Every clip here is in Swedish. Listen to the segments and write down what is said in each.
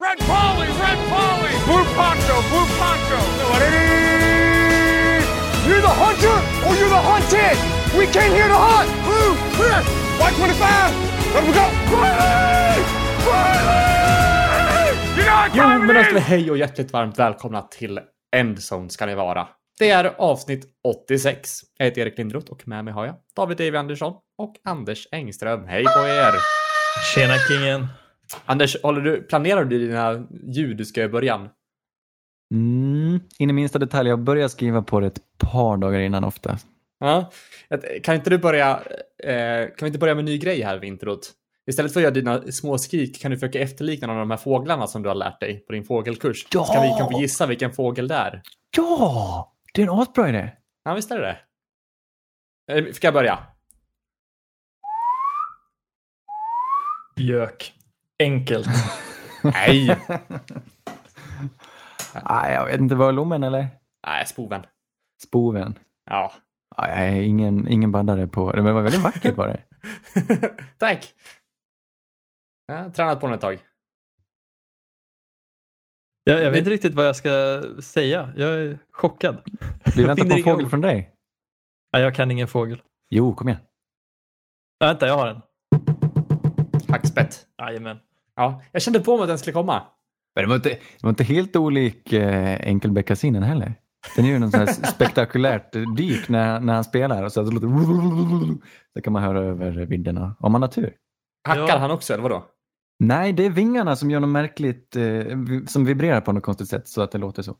Red Polly, Red Polly, Blue Poncho, Blue Poncho. You're the hunter or you're the hunted. We came here to hunt. Blue, clear. White 25. Let we go. Riley! Riley! You know Jo, what time men it alltså is? hej och hjärtligt varmt välkomna till Endzone ska ni vara. Det är avsnitt 86. Jag heter Erik Lindroth och med mig har jag David David Andersson och Anders Engström. Hej på er! Tjena kingen. Anders, håller du, planerar du dina ljud du ska göra i början? Mm, in i minsta detalj. Jag börjar skriva på det ett par dagar innan ofta. Ja. Kan inte du börja, eh, kan vi inte börja med en ny grej här vid introt? Istället för att göra dina små skrik kan du försöka efterlikna någon av de här fåglarna som du har lärt dig på din fågelkurs. Ja! Så kan vi kan gissa vilken fågel det är. Ja! Det är en asbra idé. Ja, visst är det det. Eh, Ska jag börja? Gök. Enkelt. Nej! Nej, jag vet inte. Var lommen eller? Nej, spoven. Spoven. Ja. Är ingen, ingen baddare på det, men det var väldigt vackert var det. Tack! Jag har tränat på den ett tag. Jag, jag vet inte riktigt vad jag ska säga. Jag är chockad. Vi väntar på en fågel ord. från dig. Nej, jag kan ingen fågel. Jo, kom igen. Vänta, jag har en. Hackspett. Jajamän. Ja, jag kände på mig att den skulle komma. Men det var inte, det var inte helt olik eh, enkelbeckasinen heller. Den är ju något sånt här spektakulärt dyk när, när han spelar och så att det låter... Det kan man höra över vidderna om man har tur. Hackar Ja. han också, eller vadå? Nej, det är vingarna som gör något märkligt, eh, som vibrerar på något konstigt sätt så att det låter så.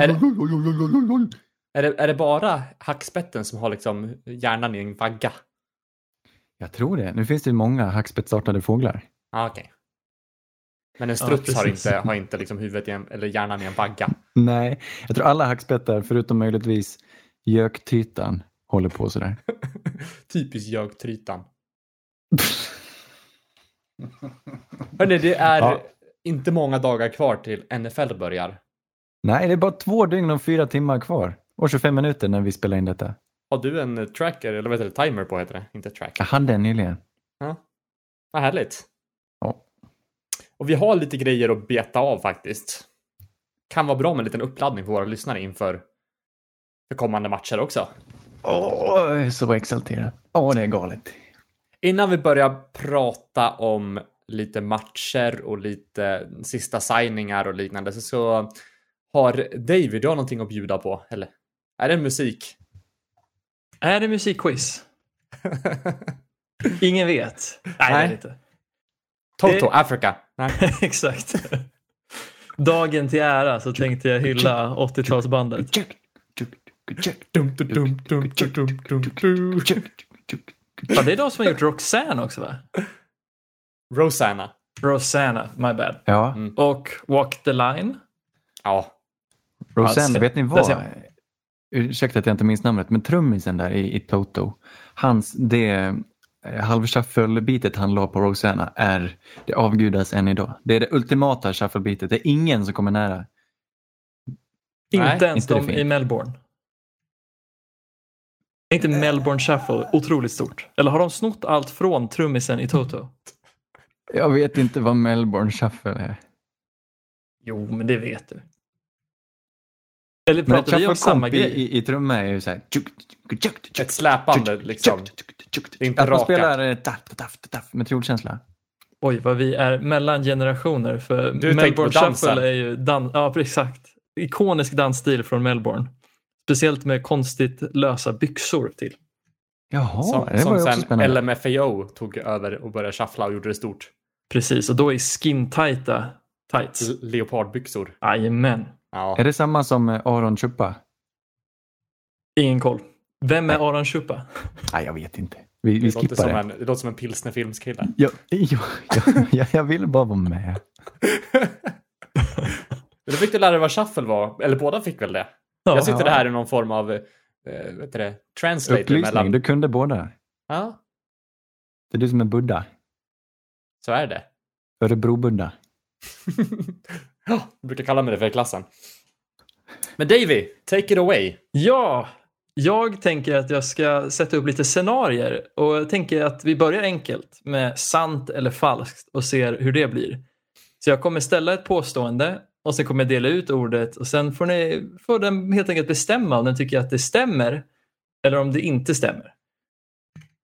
Är Är det, är det bara hackspetten som har liksom hjärnan i en vagga? Jag tror det. Nu finns det ju många hackspettsartade fåglar. Ah, okej. Men en struts har precis. inte, har inte liksom huvudet en, eller hjärnan i en vagga. Nej, jag tror alla hackspettar förutom möjligtvis göktytan håller på sådär. Typiskt gögtrytan. Hörni, det är Ja. inte många dagar kvar till NFL börjar. Nej, det är bara två dygn och fyra timmar kvar. Och 25 minuter när vi spelar in detta. Har du en tracker, eller vad heter det? Timer på heter det, inte track. Jag hade en nyligen. Vad härligt. Ja. Och vi har lite grejer att beta av faktiskt. Kan vara bra med en liten uppladdning för våra lyssnare inför för kommande matcher också. Åh, jag är så exalterad. Åh, det är galet. Innan vi börjar prata om lite matcher och lite sista signingar och liknande så, så har David, du har någonting att bjuda på, eller? Är det musik? Är det musikquiz? Ingen vet. Nej, det är Nej. det inte. Toto, Det- Africa? Nej. Exakt. Dagen till ära så tänkte jag hylla 80-talsbandet. Dum, dum, dum, dum, dum, dum, dum, dum. Ja, det är de som har gjort Roxanne också va? Rosanna. Rosanna, my bad. Ja, Mm. Och Walk the line. Ja. Rosanne, Alltså, vet ni vad? Ursäkta att jag inte minns namnet, men trummisen där i, i Toto, hans, det eh, halvshuffle-bitet han la på Rosanna är, det avgudas än idag. Det är det ultimata shuffle-bitet. Det är ingen som kommer nära. Inte Nej, ens inte de i Melbourne. Inte Melbourne Shuffle otroligt stort? Eller har de snott allt från trummisen i Toto? Jag vet inte vad Melbourne shuffle är. Jo, men det vet du. Eller Men pratar vi om samma grej? i, i trumma är ju så här... Ett släpande liksom. Det är inte Att man raka. spelar eh, taff, taff, taff, med triolkänsla. Oj, vad vi är mellan generationer. För Du Melbourne. Shuffle är ju dan- ja, exakt. ikonisk dansstil från Melbourne. Speciellt med konstigt lösa byxor till. Jaha, Som, det var som ju också sen spännande. LMFAO tog över och började shuffla och gjorde det stort. Precis, och då i skin-tajta tights. L- Leopardbyxor. Jajamän. Ja. Är det samma som Aron Chupa? Ingen koll. Vem är Aron Chupa? Nej, jag vet inte. Vi, vi Det skippar som det. en, det låter som en pilsnerfilmskille. Jag, jag, jag, jag ville bara vara med. Men Då fick du lära dig vad shuffle var. Eller båda fick väl det? Ja. Jag sitter här i någon form av, eh, heter det, translator Upplysning, mellan... du kunde båda. Ja, Det är du som är Buddha. så är det. Örebro-Buddha. Ja, jag brukar kalla mig det för i klassen. Men Davy, take it away. Ja, jag tänker att jag ska sätta upp lite scenarier och jag tänker att vi börjar enkelt med sant eller falskt och ser hur det blir. Så jag kommer ställa ett påstående och sen kommer jag dela ut ordet och sen får, ni, får den helt enkelt bestämma om den tycker att det stämmer eller om det inte stämmer.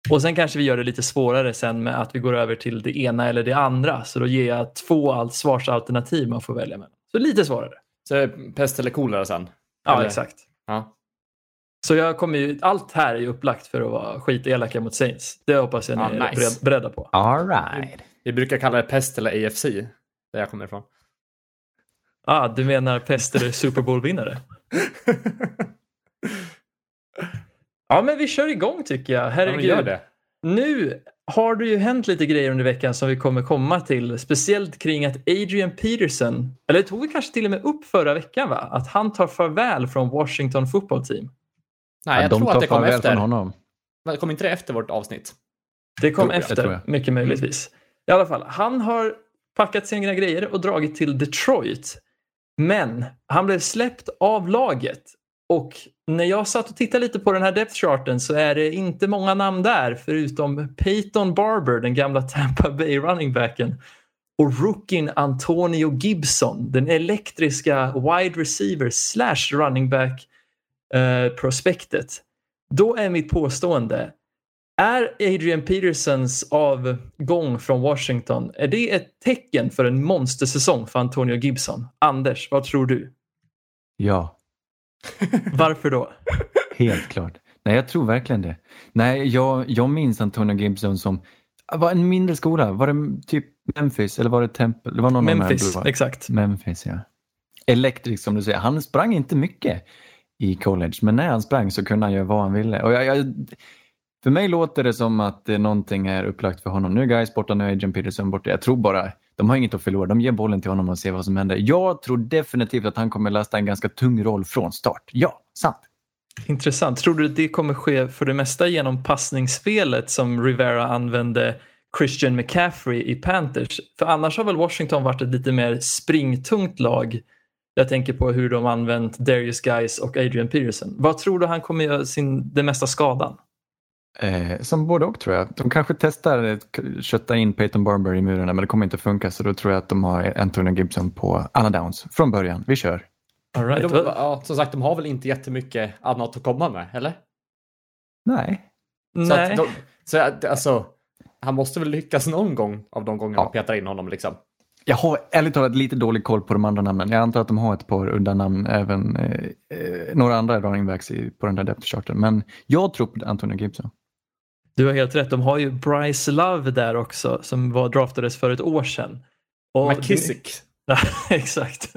Och sen kanske vi gör det lite svårare sen med att vi går över till det ena eller det andra. Så då ger jag två allt svarsalternativ man får välja mellan. Så lite svårare. Så pest eller kolera sen? Ja, Eller- exakt. Ja. Så jag kommer ju, allt här är ju upplagt för att vara skitelaka mot Saints. Det hoppas jag ni Ja, är nice. beredda på. All right. Vi brukar kalla det pest eller AFC, där jag kommer ifrån. Ah, du menar pest eller Super Bowl-vinnare? Ja, men vi kör igång tycker jag. Ja, Herregud. det. Nu har det ju hänt lite grejer under veckan som vi kommer komma till. Speciellt kring att Adrian Peterson, eller det tog vi kanske till och med upp förra veckan va? Att han tar farväl från Washington football team. Nej, Ja, jag de tror att tar det kom efter. från honom. Men Kom inte det efter vårt avsnitt? Det kom jag, efter, jag. mycket möjligtvis. I alla fall, han har packat sina grejer och dragit till Detroit. Men han blev släppt av laget. Och när jag satt och tittade lite på den här depth charten så är det inte många namn där förutom Peyton Barber, den gamla Tampa Bay runningbacken och rookien Antonio Gibson, den elektriska wide receiver slash running back eh, prospektet. Då är mitt påstående, är Adrian Petersons avgång från Washington, är det ett tecken för en monstersäsong för Antonio Gibson? Anders, vad tror du? Ja, Varför då? helt klart. Nej, jag tror verkligen det. Nej, jag, jag minns Antonio Gibson som var en mindre skola. Var det typ Memphis eller var det Temple? Det var någon av de Memphis, exakt. Memphis, ja. Elektrisk som du säger. Han sprang inte mycket i college, men när han sprang så kunde han göra vad han ville. Och jag, jag, för mig låter det som att någonting är upplagt för honom. Nu är Guys borta, nu är Adrian Peterson borta. Jag tror bara, de har inget att förlora. De ger bollen till honom och ser vad som händer. Jag tror definitivt att han kommer lasta en ganska tung roll från start. Ja, sant. Intressant. Tror du att det kommer ske för det mesta genom passningsspelet som Rivera använde Christian McCaffrey i Panthers? För annars har väl Washington varit ett lite mer springtungt lag. Jag tänker på hur de använt Darius Guys och Adrian Peterson. Vad tror du han kommer göra sin, den mesta skadan? Eh, som både och tror jag. De kanske testar att kötta in Peyton Barber i murarna men det kommer inte funka så då tror jag att de har Antonio Gibson på alla downs från början. Vi kör. All right. De, ja, som sagt, de har väl inte jättemycket annat att komma med, eller? Nej. Så, Nej. att de, så att, alltså, han måste väl lyckas någon gång av de gångerna Ja. de petar in honom liksom. Jag har ärligt talat lite dålig koll på de andra namnen. Jag antar att de har ett par udda namn, även eh, eh, några andra running backs i, på den där depth charten. Men jag tror på Antonio Gibson. Du har helt rätt. De har ju Bryce Love där också som var draftades för ett år sedan. Och McKissick. Ja, exakt.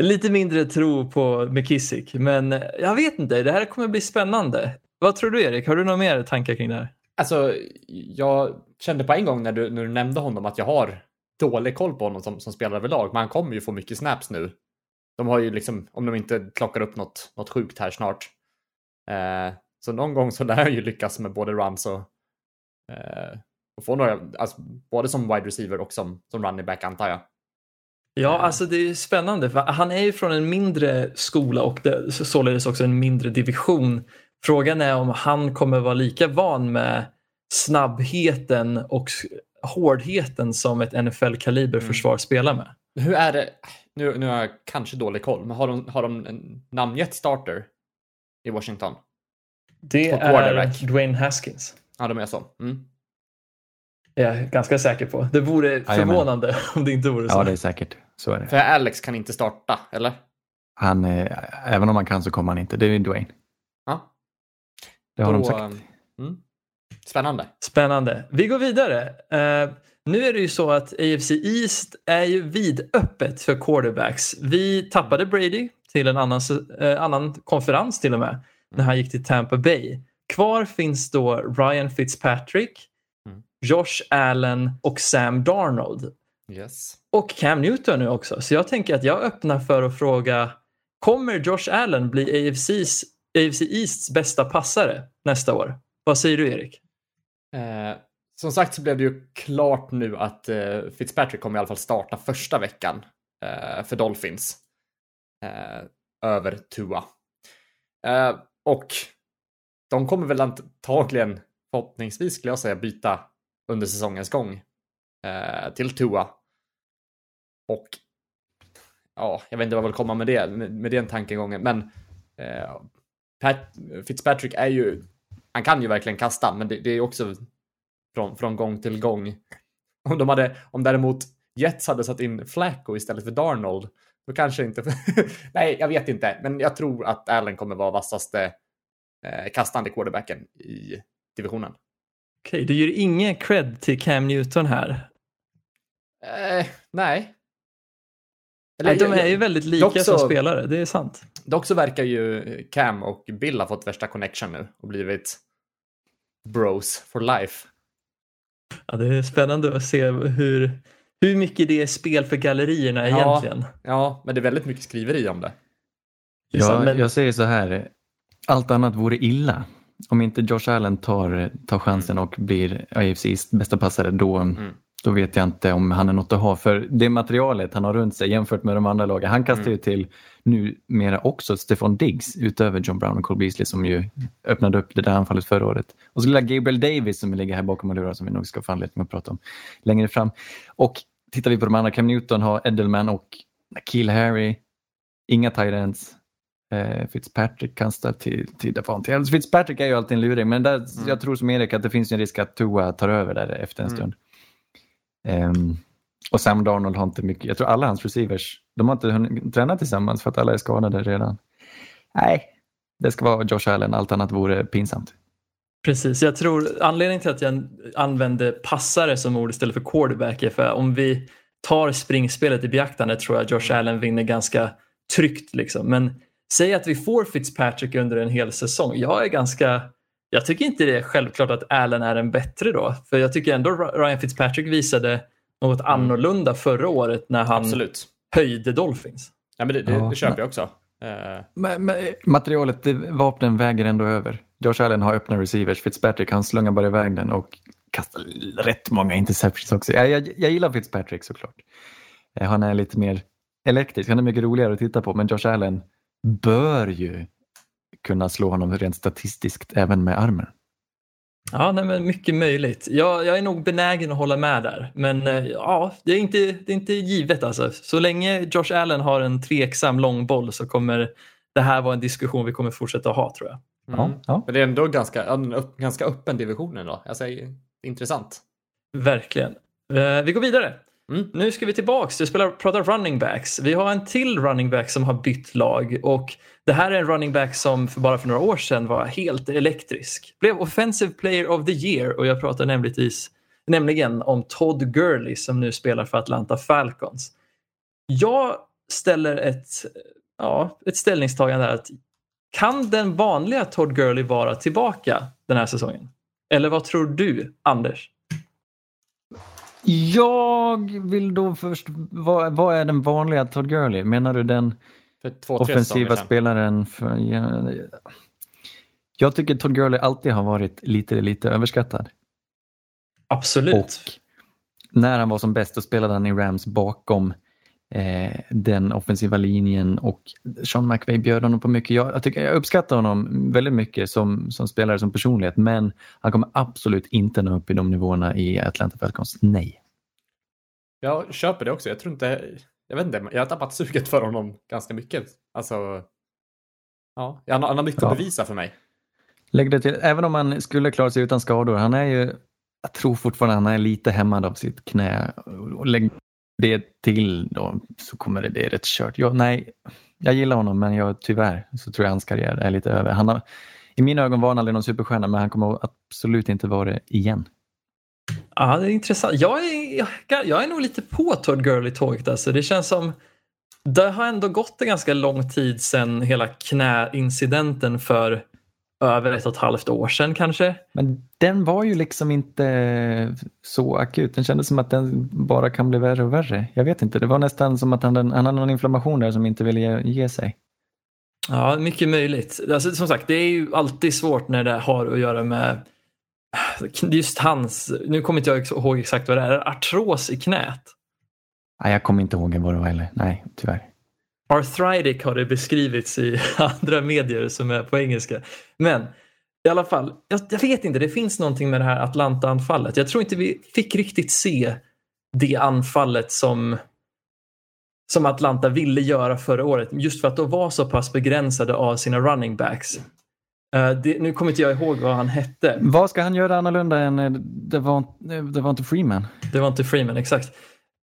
Lite mindre tro på McKissick, men jag vet inte. Det här kommer bli spännande. Vad tror du Erik? Har du några mer tankar kring det här? Alltså, jag kände på en gång när du, när du nämnde honom att jag har dålig koll på honom som, som spelare överlag. Men han kommer ju få mycket snaps nu. De har ju liksom, om de inte klockar upp något, något sjukt här snart. Eh, så någon gång så lär han ju lyckas med både runs och, eh, och få några, alltså, både som wide receiver och som, som running back antar jag. Ja, alltså det är spännande. För han är ju från en mindre skola och det, således också en mindre division. Frågan är om han kommer vara lika van med snabbheten och hårdheten som ett NFL-kaliber försvar spelar med. Hur är det, nu, nu har jag kanske dålig koll, men har de, har de namngett starter i Washington? Det är. Dwayne Haskins. Ja, de är så. Mm. Jag är ganska säker på. Det vore Jajamän. förvånande om det inte vore så. Ja, det är säkert. Så är det. För Alex kan inte starta, eller? Han, eh, även om han kan så kommer han inte. Det är Dwayne. Ja. Det har de Då, sagt. mm. Spännande. Spännande. Vi går vidare. Eh, nu är det ju så att AFC East är ju vidöppet för quarterbacks. Vi tappade Brady till en annan, eh, annan konferens till och med när han gick till Tampa Bay. Kvar finns då Ryan Fitzpatrick, Mm. Josh Allen och Sam Darnold. Yes. Och Cam Newton nu också. Så jag tänker att jag öppnar för att fråga, kommer Josh Allen bli AFCs, AFC Easts bästa passare nästa år? Vad säger du Erik? Eh, som sagt så blev det ju klart nu att eh, Fitzpatrick kommer i alla fall starta första veckan eh, för Dolphins. Eh, över Tua. Och de kommer väl antagligen, förhoppningsvis skulle jag säga, byta under säsongens gång eh, till Tua. Och ja, jag vet inte vad jag vill komma med det, med, med den tankegången, men eh, Pat, Fitzpatrick är ju, han kan ju verkligen kasta, men det, det är också från, från gång till gång. Om de hade, om däremot Jets hade satt in Flacco istället för Darnold, då kanske inte... Nej, jag vet inte, men jag tror att Allen kommer vara vassaste eh, kastande quarterbacken i divisionen. Okej, du ger ingen cred till Cam Newton här. Eh, nej. Nej, de är ju väldigt lika dock som så- spelare, det är sant. Dock så verkar ju Cam och Bill ha fått värsta connection nu och blivit bros for life. Ja, det är spännande att se hur, hur mycket det är spel för gallerierna Ja. egentligen. Ja, men det är väldigt mycket skriveri om det. Ja, men- Jag säger så här, allt annat vore illa. Om inte Josh Allen tar, tar chansen och blir AFCs bästa passare då, Mm. då vet jag inte om han är något att ha. För det materialet han har runt sig jämfört med de andra lagen. Han kastar Mm. ju till numera också Stefan Diggs utöver John Brown och Cole Beasley som ju öppnade upp det där anfallet förra året. Och så lilla Gabriel Davis som ligger här bakom och lurar som vi nog ska få anledning att prata om längre fram. Och tittar vi på de andra, Cam Newton har Edelman och Kill Harry. Inga tight ends. Eh, Fitzpatrick kastar till, till Davante. Alltså, Fitzpatrick är ju alltid en luring, men där, jag tror som Erik att det finns en risk att Tua tar över där efter en Mm. stund. Ehm, och Sam Darnold har inte mycket, jag tror alla hans receivers, de har inte hunnit träna tillsammans för att alla är skadade redan. Nej, det ska vara Josh Allen, allt annat vore pinsamt. Precis, jag tror anledningen till att jag använde passare som ord istället för quarterback är för om vi tar springspelet i beaktande tror jag Josh Allen vinner ganska tryggt. Liksom. Men säg att vi får Fitzpatrick under en hel säsong. Jag är ganska jag tycker inte det är självklart att Allen är en bättre då. För jag tycker ändå Ryan Fitzpatrick visade något annorlunda förra året när han Absolut. höjde Dolphins. Ja, men det, det, Ja, det köper jag också. Eh, Men, men, materialet, vapnen väger ändå över. Josh Allen har öppna receivers, Fitzpatrick han slungar bara iväg den och kastar rätt många interceptions också. Jag, jag, jag gillar Fitzpatrick såklart. Eh, han är lite mer elektrisk, han är mycket roligare att titta på men Josh Allen bör ju kunna slå honom rent statistiskt även med armen. Ja, nej, men mycket möjligt. Jag, jag är nog benägen att hålla med där. Men eh, ja, det är, inte, det är inte givet alltså. Så länge Josh Allen har en tveksam långboll så kommer det här vara en diskussion vi kommer fortsätta ha tror jag mm. Ja. Men det är ändå ganska, ganska öppen division ändå. Alltså, intressant. Verkligen. Eh, vi går vidare. Mm. Nu ska vi tillbaks. Vi spelar, pratar running backs. Vi har en till running back som har bytt lag och det här är en running back som för bara för några år sedan var helt elektrisk. Blev offensive player of the year och jag pratar nämligen, nämligen om Todd Gurley som nu spelar för Atlanta Falcons. Jag ställer ett, ja, ett ställningstagande att kan den vanliga Todd Gurley vara tillbaka den här säsongen? Eller vad tror du, Anders? Jag vill då först, vad, vad är den vanliga Todd Gurley? Menar du den För två, offensiva spelaren? För, ja, jag tycker Todd Gurley alltid har varit lite, lite överskattad. Absolut. Och när han var som bäst då spelade han i Rams bakom eh, den offensiva linjen och Sean McVay bjöd honom på mycket. Jag, jag, tycker, jag uppskattar honom väldigt mycket som, som spelare, som personlighet, men han kommer absolut inte nå upp i de nivåerna i Atlanta Falcons. Nej. Jag köper det också. Jag tror inte, jag vet inte, jag har tappat suget för honom ganska mycket. Alltså, ja, han, har- han har mycket Ja. att bevisa för mig. Lägg det till, även om han skulle klara sig utan skador, han är ju, jag tror fortfarande han är lite hämmad av sitt knä. Och lägg det till då så kommer det bli rätt kört. Jag, nej, jag gillar honom men jag, tyvärr så tror jag hans karriär är lite över. Han har, I mina ögon var han aldrig någon superstjärna men han kommer absolut inte vara det igen. Ja, det är intressant. Jag är, jag, jag är nog lite på Todd Gurley-tåget. Alltså. Det känns som det har ändå gått en ganska lång tid sedan hela knäincidenten för över ett och ett halvt år sedan kanske. Men den var ju liksom inte så akut. Den kändes som att den bara kan bli värre och värre. Jag vet inte, det var nästan som att han, han hade någon inflammation där som inte ville ge, ge sig. Ja, mycket möjligt. Alltså, som sagt, det är ju alltid svårt när det har att göra med just hans, nu kommer inte jag ihåg exakt vad det är, artros i knät. Nej, jag kommer inte ihåg vad det var heller. Nej, tyvärr. Arthritic har det beskrivits i andra medier som är på engelska. Men i alla fall, jag, jag vet inte, det finns någonting med det här Atlanta-anfallet. Jag tror inte vi fick riktigt se det anfallet som som Atlanta ville göra förra året. Just för att de var så pass begränsade av sina running backs. Uh, det, nu kommer inte jag ihåg vad han hette. Vad ska han göra annorlunda än eh, det var, det var inte Freeman? Det var inte Freeman, exakt.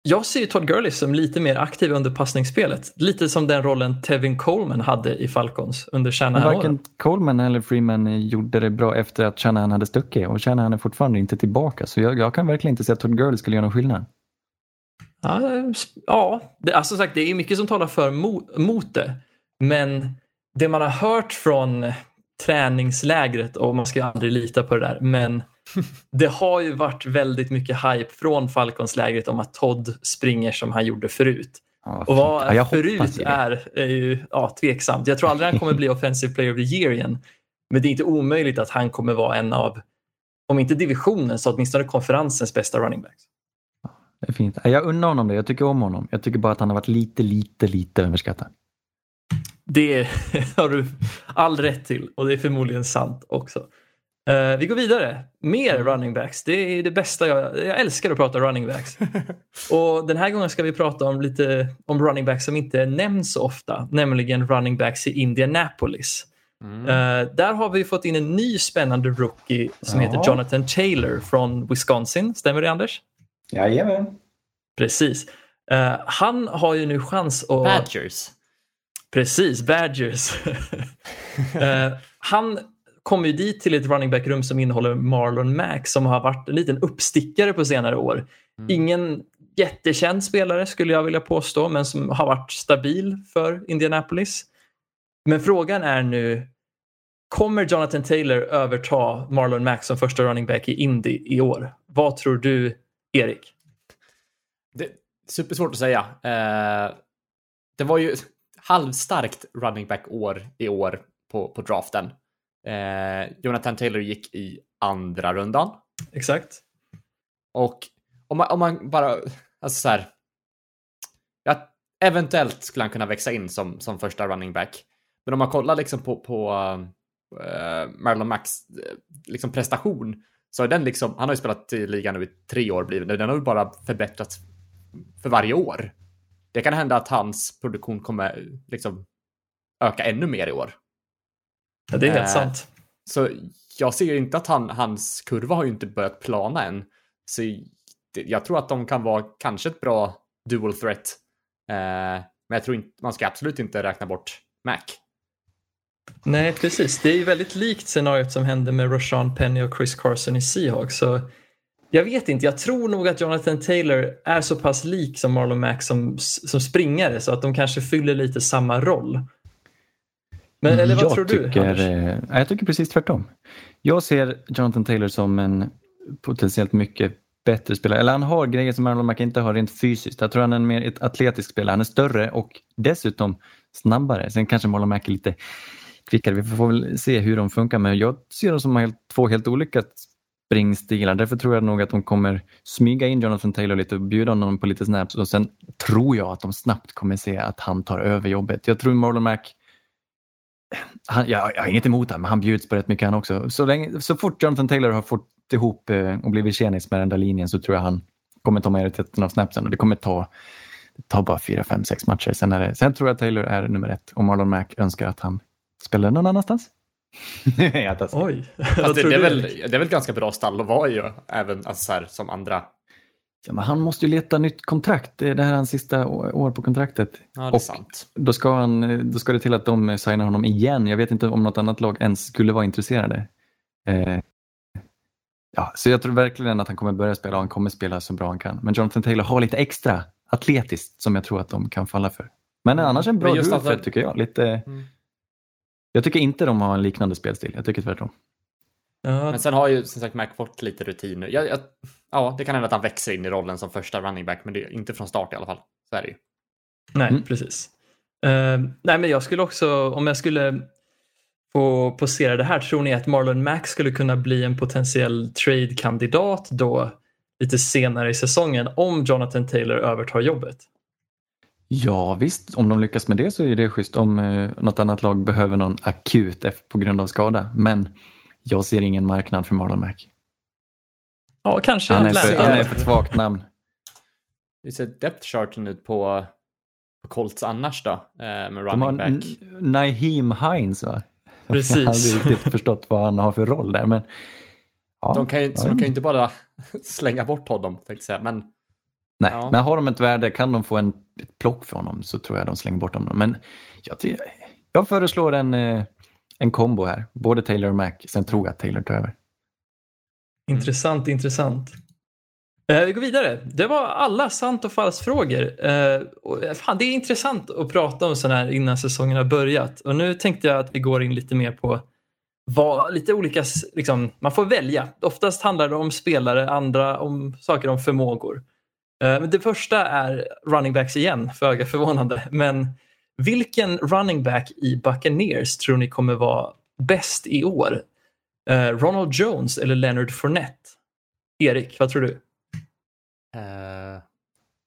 Jag ser ju Todd Gurley som lite mer aktiv under passningsspelet. Lite som den rollen Tevin Coleman hade i Falcons under Shanahan. Varken Coleman eller Freeman gjorde det bra efter att Shanahan hade stuckit och Shanahan är fortfarande inte tillbaka. Så jag, jag kan verkligen inte se att Todd Gurley skulle göra någon skillnad. Ja, ja det, alltså sagt, det är mycket som talar för mot, mot det. Men det man har hört från träningslägret och man ska aldrig lita på det där. Men det har ju varit väldigt mycket hype från Falcons-lägret om att Todd springer som han gjorde förut. Ja, och vad ja, förut är, är ju ja, tveksamt. Jag tror aldrig han kommer bli offensive player of the year igen. Men det är inte omöjligt att han kommer vara en av, om inte divisionen så åtminstone konferensens bästa running backs. Det är fint. Jag unnar honom det. Jag tycker om honom. Jag tycker bara att han har varit lite, lite, lite överskattad. Det har du all rätt till och det är förmodligen sant också. Uh, vi går vidare. Mer Mm. running backs. Det är det bästa jag... Jag älskar att prata running backs. och den här gången ska vi prata om lite om running backs som inte nämns så ofta, nämligen running backs i Indianapolis. Mm. Uh, där har vi fått in en ny spännande rookie som Ja. heter Jonathan Taylor från Wisconsin. Stämmer det Anders? Jajamän. Precis. Uh, han har ju nu chans att... Badgers. Precis, Badgers. Han kom ju dit till ett running back-rum som innehåller Marlon Mack som har varit en liten uppstickare på senare år. Ingen jättekänd spelare skulle jag vilja påstå men som har varit stabil för Indianapolis. Men frågan är nu, kommer Jonathan Taylor överta Marlon Mack som första running back i Indy i år? Vad tror du, Erik? Det, supersvårt att säga. Eh, det var ju halvstarkt running back-år i år på, på draften. Eh, Jonathan Taylor gick i andra rundan. Exakt. Och om man, om man bara, alltså så här. Ja, eventuellt skulle han kunna växa in som, som första running back. Men om man kollar liksom på, på uh, Marlon Max eh, liksom prestation så är den liksom, han har ju spelat i ligan nu i tre år blivit, den har ju bara förbättrats för varje år. Det kan hända att hans produktion kommer liksom öka ännu mer i år. Ja, det är helt Eh, sant. Så jag ser ju inte att han, hans kurva har ju inte börjat plana än. Så jag tror att de kan vara kanske ett bra dual threat. Eh, men jag tror inte, man ska absolut inte räkna bort Mac. Nej, precis. Det är ju väldigt likt scenariot som hände med Rashawn Penny och Chris Carson i Seahawks. Så jag vet inte, jag tror nog att Jonathan Taylor är så pass lik som Marlon Mack som, som springare så att de kanske fyller lite samma roll. Men, eller vad jag tror du? tycker, eh, jag tycker precis tvärtom. Jag ser Jonathan Taylor som en potentiellt mycket bättre spelare. Eller han har grejer som Marlon Mack inte har rent fysiskt. Jag tror han är en mer ett atletisk spelare. Han är större och dessutom snabbare. Sen kanske Marlon Mack är lite kvickare. Vi får väl se hur de funkar. Men jag ser dem som helt, två helt olika springstilar. Därför tror jag nog att de kommer smyga in Jonathan Taylor lite och bjuda honom på lite snaps. Och sen tror jag att de snabbt kommer se att han tar över jobbet. Jag tror Marlon Mack han, jag, jag har inget emot honom, men han bjuds på rätt mycket han också. Så, länge, så fort Jonathan Taylor har fått ihop eh, och blivit tjenis med den där linjen så tror jag han kommer ta majoriteten av snapsen och det kommer ta, det tar bara fyra, fem, sex matcher. Sen, är det, sen tror jag Taylor är nummer ett och Marlon Mack önskar att han spelar någon annanstans. Oj, det, det, är väl, det är väl ett ganska bra stall att vara i, ju, även alltså så här, som andra. Ja, men han måste ju leta nytt kontrakt. Det är här hans sista år på kontraktet. Ja, det är Och- sant. Då ska, han, då ska det till att de signar honom igen. Jag vet inte om något annat lag ens skulle vara intresserade. Eh, ja, så jag tror verkligen att han kommer börja spela och han kommer spela så bra han kan. Men Jonathan Taylor har lite extra atletiskt som jag tror att de kan falla för. Men annars en bra duo för tycker jag. Lite, Mm. Jag tycker inte de har en liknande spelstil. Jag tycker tvärtom. Ja, Men sen har ju som sagt Mac fått lite rutin nu. Jag, jag, ja, det kan hända att han växer in i rollen som första running back, men det är inte från start i alla fall. Så är det ju. nej, Mm. precis. Eh, nej, men jag skulle också, om jag skulle få posera det här, tror ni att Marlon Mack skulle kunna bli en potentiell trade-kandidat då lite senare i säsongen om Jonathan Taylor övertar jobbet? Ja visst, om de lyckas med det så är det schysst om eh, något annat lag behöver någon akut på grund av skada. Men jag ser ingen marknad för Marlon Mack. Ja, kanske Han är, för, han är för ett svagt namm. Det ser depth charten ut på Colts annars då? Eh, med De har running back. Naheem Hines va? Precis. Jag har aldrig riktigt förstått vad han har för roll där. Men, ja, De kan ju, ja, så de kan ju inte bara slänga bort honom, tänkte jag säga. Men Nej, Ja. men har de ett värde, kan de få en, ett plock för honom så tror jag de slänger bort honom. Men jag, jag föreslår en, eh, en kombo här. Både Taylor och Mac. Sen tror jag att Taylor tar över. Intressant, intressant. Eh, vi går vidare. Det var alla sant och falskt frågor. Eh, och, eh, fan, det är intressant att prata om sådana här innan säsongen har börjat. Och nu tänkte jag att vi går in lite mer på vad, lite olika, liksom, man får välja. Oftast handlar det om spelare, andra om saker om förmågor. Eh, det första är running backs igen, föga förvånande. Men vilken running back i Buccaneers tror ni kommer vara bäst i år? Eh, Ronald Jones eller Leonard Fournette? Erik, vad tror du? Eh,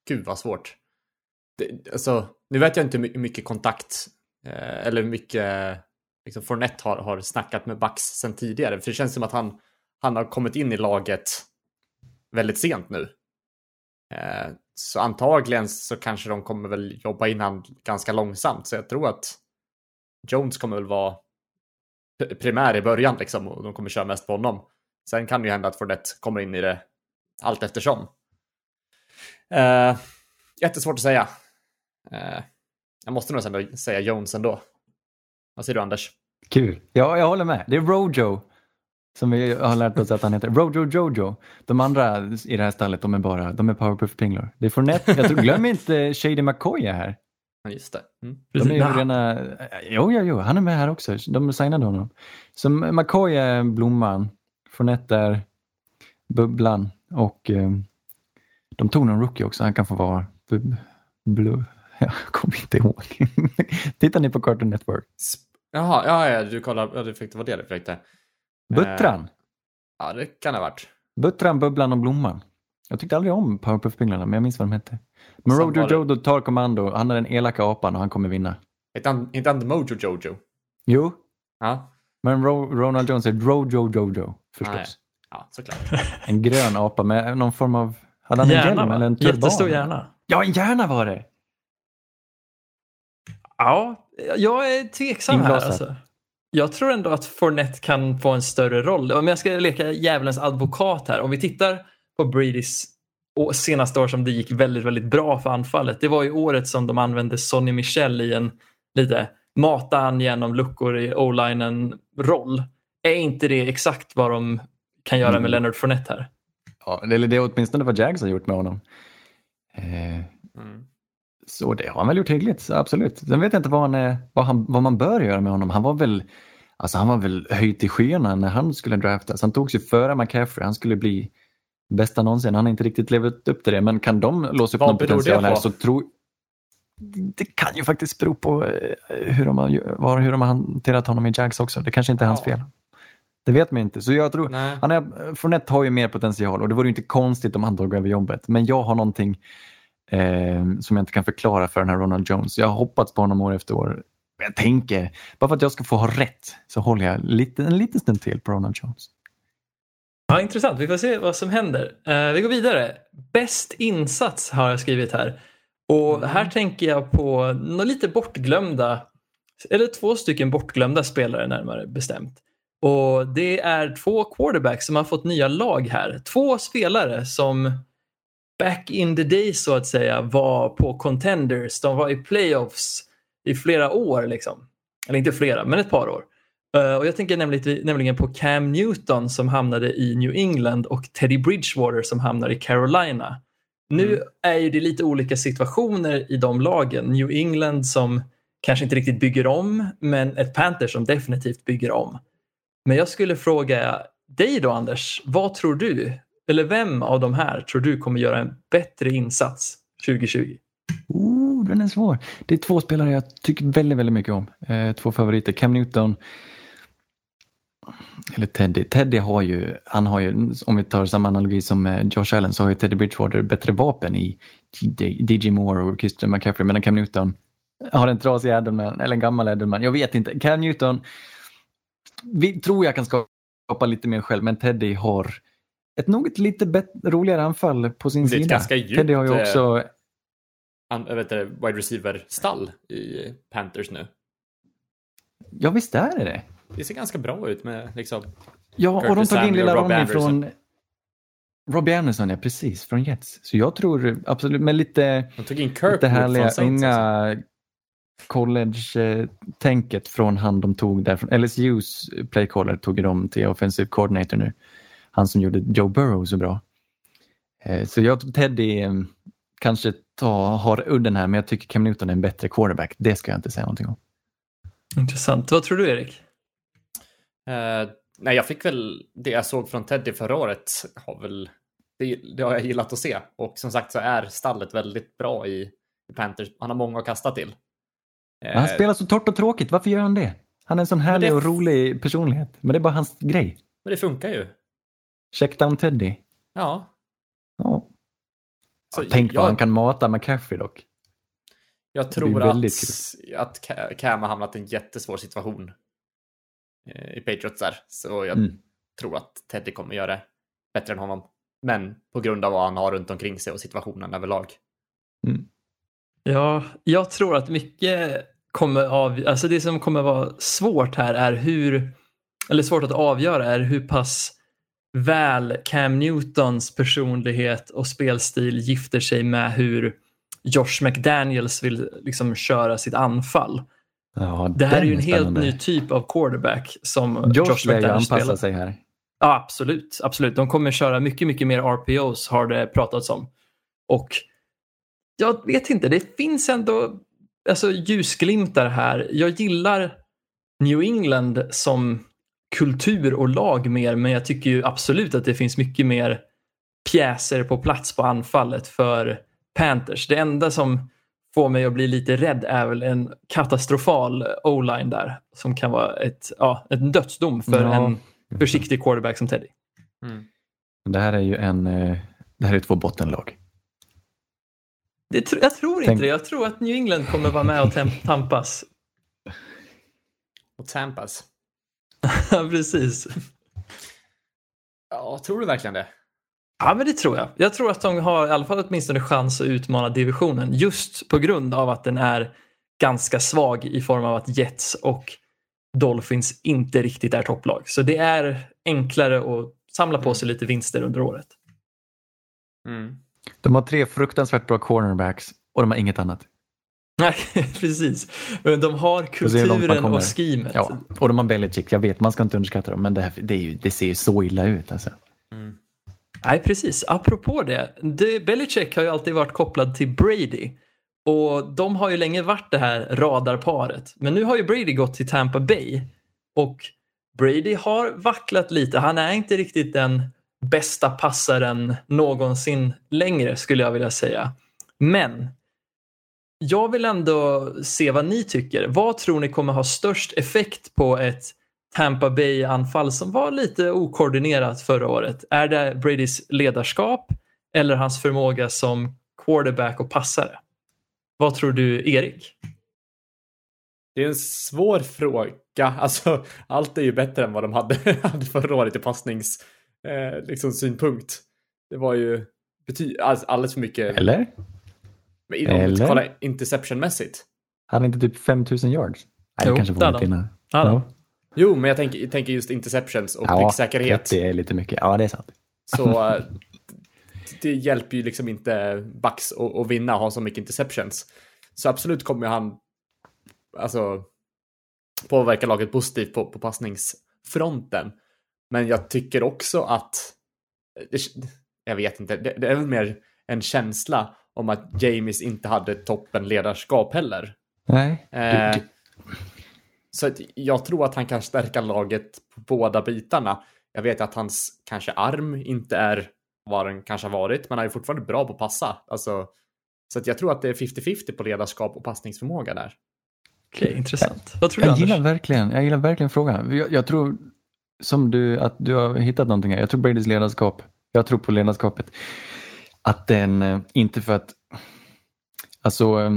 gud vad svårt. Det, alltså, nu vet jag inte hur mycket kontakt eh, eller hur mycket liksom, Fournette har, har snackat med Bucks sen tidigare. För det känns som att han, han har kommit in i laget väldigt sent nu. Eh, så antagligen så kanske de kommer väl jobba in han ganska långsamt. Så jag tror att Jones kommer väl vara primär i början liksom och de kommer köra mest på honom. Sen kan det ju hända att Fournette kommer in i det allt eftersom. Uh, jättesvårt att säga. Uh, jag måste nog ändå säga Jones ändå. Vad säger du Anders? Kul. Ja, jag håller med. Det är Rojo som vi har lärt oss att han heter. Rojo Jojo. De andra i det här stallet, de är bara de är powerpuff-pinglor. Det är Fournette. Jag tror, glöm inte Shady McCoy är här. Ja, just det. Mm. De är ju rena... Jo, jo, jo, han är med här också. De signade honom. Så McCoy är blomman, Fournette är bubblan och eh, de tog någon rookie också. Han kan få vara bub, blu. Jag kommer inte ihåg. Tittar ni på Cartoon Network? Jaha, ja, ja, du kollar. Ja, du fick, det var det du fick Buttran. Ja, det kan det ha varit. Buttran, Bubblan och Blomman. Jag tyckte aldrig om Powerpuff-pinglarna, men jag minns vad de hette. Men Sen Rojo var det- Jojo tar kommando. Han är den elaka apan och han kommer vinna. Inte han, Mojo Jojo? Jo, Ja, men Ro- Ronald Jones är Rojo Jojo förstås. Nej. ja såklart. En grön apa med någon form av... Hade han en Hjärna, hjälm va? eller en turban? Jättestor hjärna. Ja, en hjärna var det! Ja, jag är tveksam här. Inglasad. Alltså. Jag tror ändå att Fournette kan få en större roll. Om jag ska leka djävulens advokat här. Om vi tittar på Bradys å- senaste år som det gick väldigt, väldigt bra för anfallet. Det var ju året som de använde Sonny Michel i en lite mata han genom luckor i o-linen roll. Är inte det exakt vad de kan göra med Mm. Leonard Fournette här? Ja, eller det är åtminstone vad Jags har gjort med honom. Eh, Mm. så det har han väl gjort hyggligt, absolut. Sen vet jag inte vad, han är, vad, han, vad man bör göra med honom. Han var väl Alltså han var väl höjt i skyarna när han skulle draftas. Han togs ju före McCaffrey. Han skulle bli bästa någonsin. Han har inte riktigt levat upp till det. Men kan de låsa upp Vad någon potential här så tror det kan ju faktiskt bero på eh, hur de, har, var- hur de har hanterat honom i Jags också. Det kanske inte är hans Ja. fel. Det vet man inte. Så jag tror, Nej. han är, Fournette har ju mer potential och det vore ju inte konstigt om han tog över jobbet. Men jag har någonting eh, som jag inte kan förklara för den här Ronald Jones. Jag har hoppats på honom år efter år. Jag tänker, bara för att jag ska få ha rätt så håller jag lite, en liten stund till på Ronald Jones. Ja, intressant. Vi får se vad som händer. Eh, vi går vidare. Bäst insats har jag skrivit här. Och Mm. här tänker jag på några lite bortglömda, eller två stycken bortglömda spelare närmare bestämt. Och det är två quarterbacks som har fått nya lag här. Två spelare som back in the day så att säga var på contenders. De var i playoffs i flera år liksom. Eller inte flera, men ett par år. Eh, och jag tänker nämligen, nämligen på Cam Newton som hamnade i New England och Teddy Bridgewater som hamnar i Carolina. Nu Mm. är ju det lite olika situationer i de lagen. New England som kanske inte riktigt bygger om, men ett Panthers som definitivt bygger om. Men jag skulle fråga dig då Anders, vad tror du? Eller vem av de här tror du kommer göra en bättre insats 2020? Oh, den är svår. Det är två spelare jag tycker väldigt, väldigt mycket om. Eh, två favoriter. Cam Newton eller Teddy. Teddy har ju, han har ju, om vi tar samma analogi som eh, Josh Allen så har ju Teddy Bridgewater bättre vapen i DJ Moore och Christian McCaffrey medan Cam Newton har en trasig Edelman eller en gammal Edelman. Jag vet inte. Cam Newton vi tror jag kan skapa lite mer själv men Teddy har ett något lite roligare anfall på sin Det är ett sida. ganska djupt, Teddy har ju eh, också an, jag vet inte, wide receiver-stall i Panthers nu. Ja, visst är det det. Det ser ganska bra ut med liksom... Ja, och de tog in lilla Ronny från... Robbie Anderson, ja precis, från Jets. Så jag tror absolut, med lite, De tog in lite Kirkwood härliga från unga college-tänket från han de tog där, från LSUs playcaller tog de till offensive coordinator nu. Han som gjorde Joe Burrow så bra. Eh, Så jag tror Teddy eh, kanske ta, har udden här, men jag tycker Cam Newton är en bättre quarterback. Det ska jag inte säga någonting om. Intressant. Vad tror du Erik? Eh, nej, jag fick väl det jag såg från Teddy förra året. Har väl, det, det har jag gillat att se. Och som sagt så är stallet väldigt bra i, i Panthers. Han har många att kasta till. Men han Eh, spelar så torrt och tråkigt, varför gör han det? Han är en sån härlig det- och rolig personlighet, men det är bara hans grej. Men det funkar ju. Checkdown Teddy. Ja. Ja. Så Tänk jag, vad han kan mata McCaffrey dock. Jag tror att, att Ca- Cam har hamnat i en jättesvår situation eh, i Patriots där. Så jag Mm. tror att Teddy kommer göra det bättre än honom. Men på grund av vad han har runt omkring sig och situationen överlag. Ja, jag tror att mycket kommer av, alltså det som kommer vara svårt här är hur, eller svårt att avgöra är hur pass väl Cam Newtons personlighet och spelstil gifter sig med hur Josh McDaniels vill liksom köra sitt anfall. Ja, Det här är ju en helt ny typ av quarterback som Josh, Josh, McDaniels anpassa spelar. sig här. Ja, absolut, absolut. De kommer köra mycket, mycket mer RPOs har det pratats om. Och jag vet inte, det finns ändå alltså, ljusglimtar här. Jag gillar New England som kultur och lag mer, men jag tycker ju absolut att det finns mycket mer pjäser på plats på anfallet för Panthers. Det enda som får mig att bli lite rädd är väl en katastrofal o-line där som kan vara ett, ja, en dödsdom för Ja. en försiktig quarterback som Teddy. Det här är ju en, eh, det här är två bottenlag. Det, tr- jag tror inte Tänk- det. Jag tror att New England kommer vara med och tampas. Och Tampas. Ja, Precis. Ja, tror du verkligen det? Ja, men det tror jag. Jag tror att de har i alla fall åtminstone chans att utmana divisionen just på grund av att den är ganska svag i form av att Jets och Dolphins inte riktigt är topplag. Så det är enklare att samla på sig lite vinster under året. Mm. De har tre fruktansvärt bra cornerbacks och de har inget annat. Nej, precis. Men de har kulturen och schemet. Ja, och de har Belichick. Jag vet, man ska inte underskatta dem, men det, här, det, är ju, det ser ju så illa ut. Alltså. Nej, precis. Apropå det, De, Belichick har ju alltid varit kopplad till Brady. Och de har ju länge varit det här radarparet. Men nu har ju Brady gått till Tampa Bay. Och Brady har vacklat lite. Han är inte riktigt den bästa passaren någonsin längre skulle jag vilja säga. Men jag vill ändå se vad ni tycker. Vad tror ni kommer ha störst effekt på ett Tampa Bay-anfall som var lite okoordinerat förra året? Är det Bradys ledarskap eller hans förmåga som quarterback och passare? Vad tror du, Erik? Det är en svår fråga. Alltså, allt är ju bättre än vad de hade, hade förra året i passnings eh, liksom, synpunkt. Det var ju bety- alltså, alldeles för mycket. Eller? Men om vi Eller? kollar interception-mässigt. Han hade inte typ 5000 yards? Nej, Jo, det kanske var lite innan. Ja. Jo, men jag tänker, jag tänker just interceptions och Ja, pricksäkerhet. 30 är lite mycket. Ja, det är sant. Så eh, det hjälper ju liksom inte Bucks att, vinna och ha så mycket interceptions. Så absolut kommer han alltså påverka laget positivt på, på passningsfronten. Men jag tycker också att det, jag vet inte, det, det är väl mer en känsla om att James inte hade toppen ledarskap heller. Nej. Eh, Du- du- så att jag tror att han kan stärka laget på båda bitarna. Jag vet att hans kanske arm inte är vad den kanske har varit, men han är fortfarande bra på att passa. Alltså, så att jag tror att det är 50-50 på ledarskap och passningsförmåga där. Okej, intressant. Vad tror du, Jag gillar, Anders? verkligen, jag gillar verkligen frågan. Jag, jag tror som du, att du har hittat någonting här. Jag tror Bradys ledarskap, jag tror på ledarskapet. Att den, eh, inte för att, alltså eh,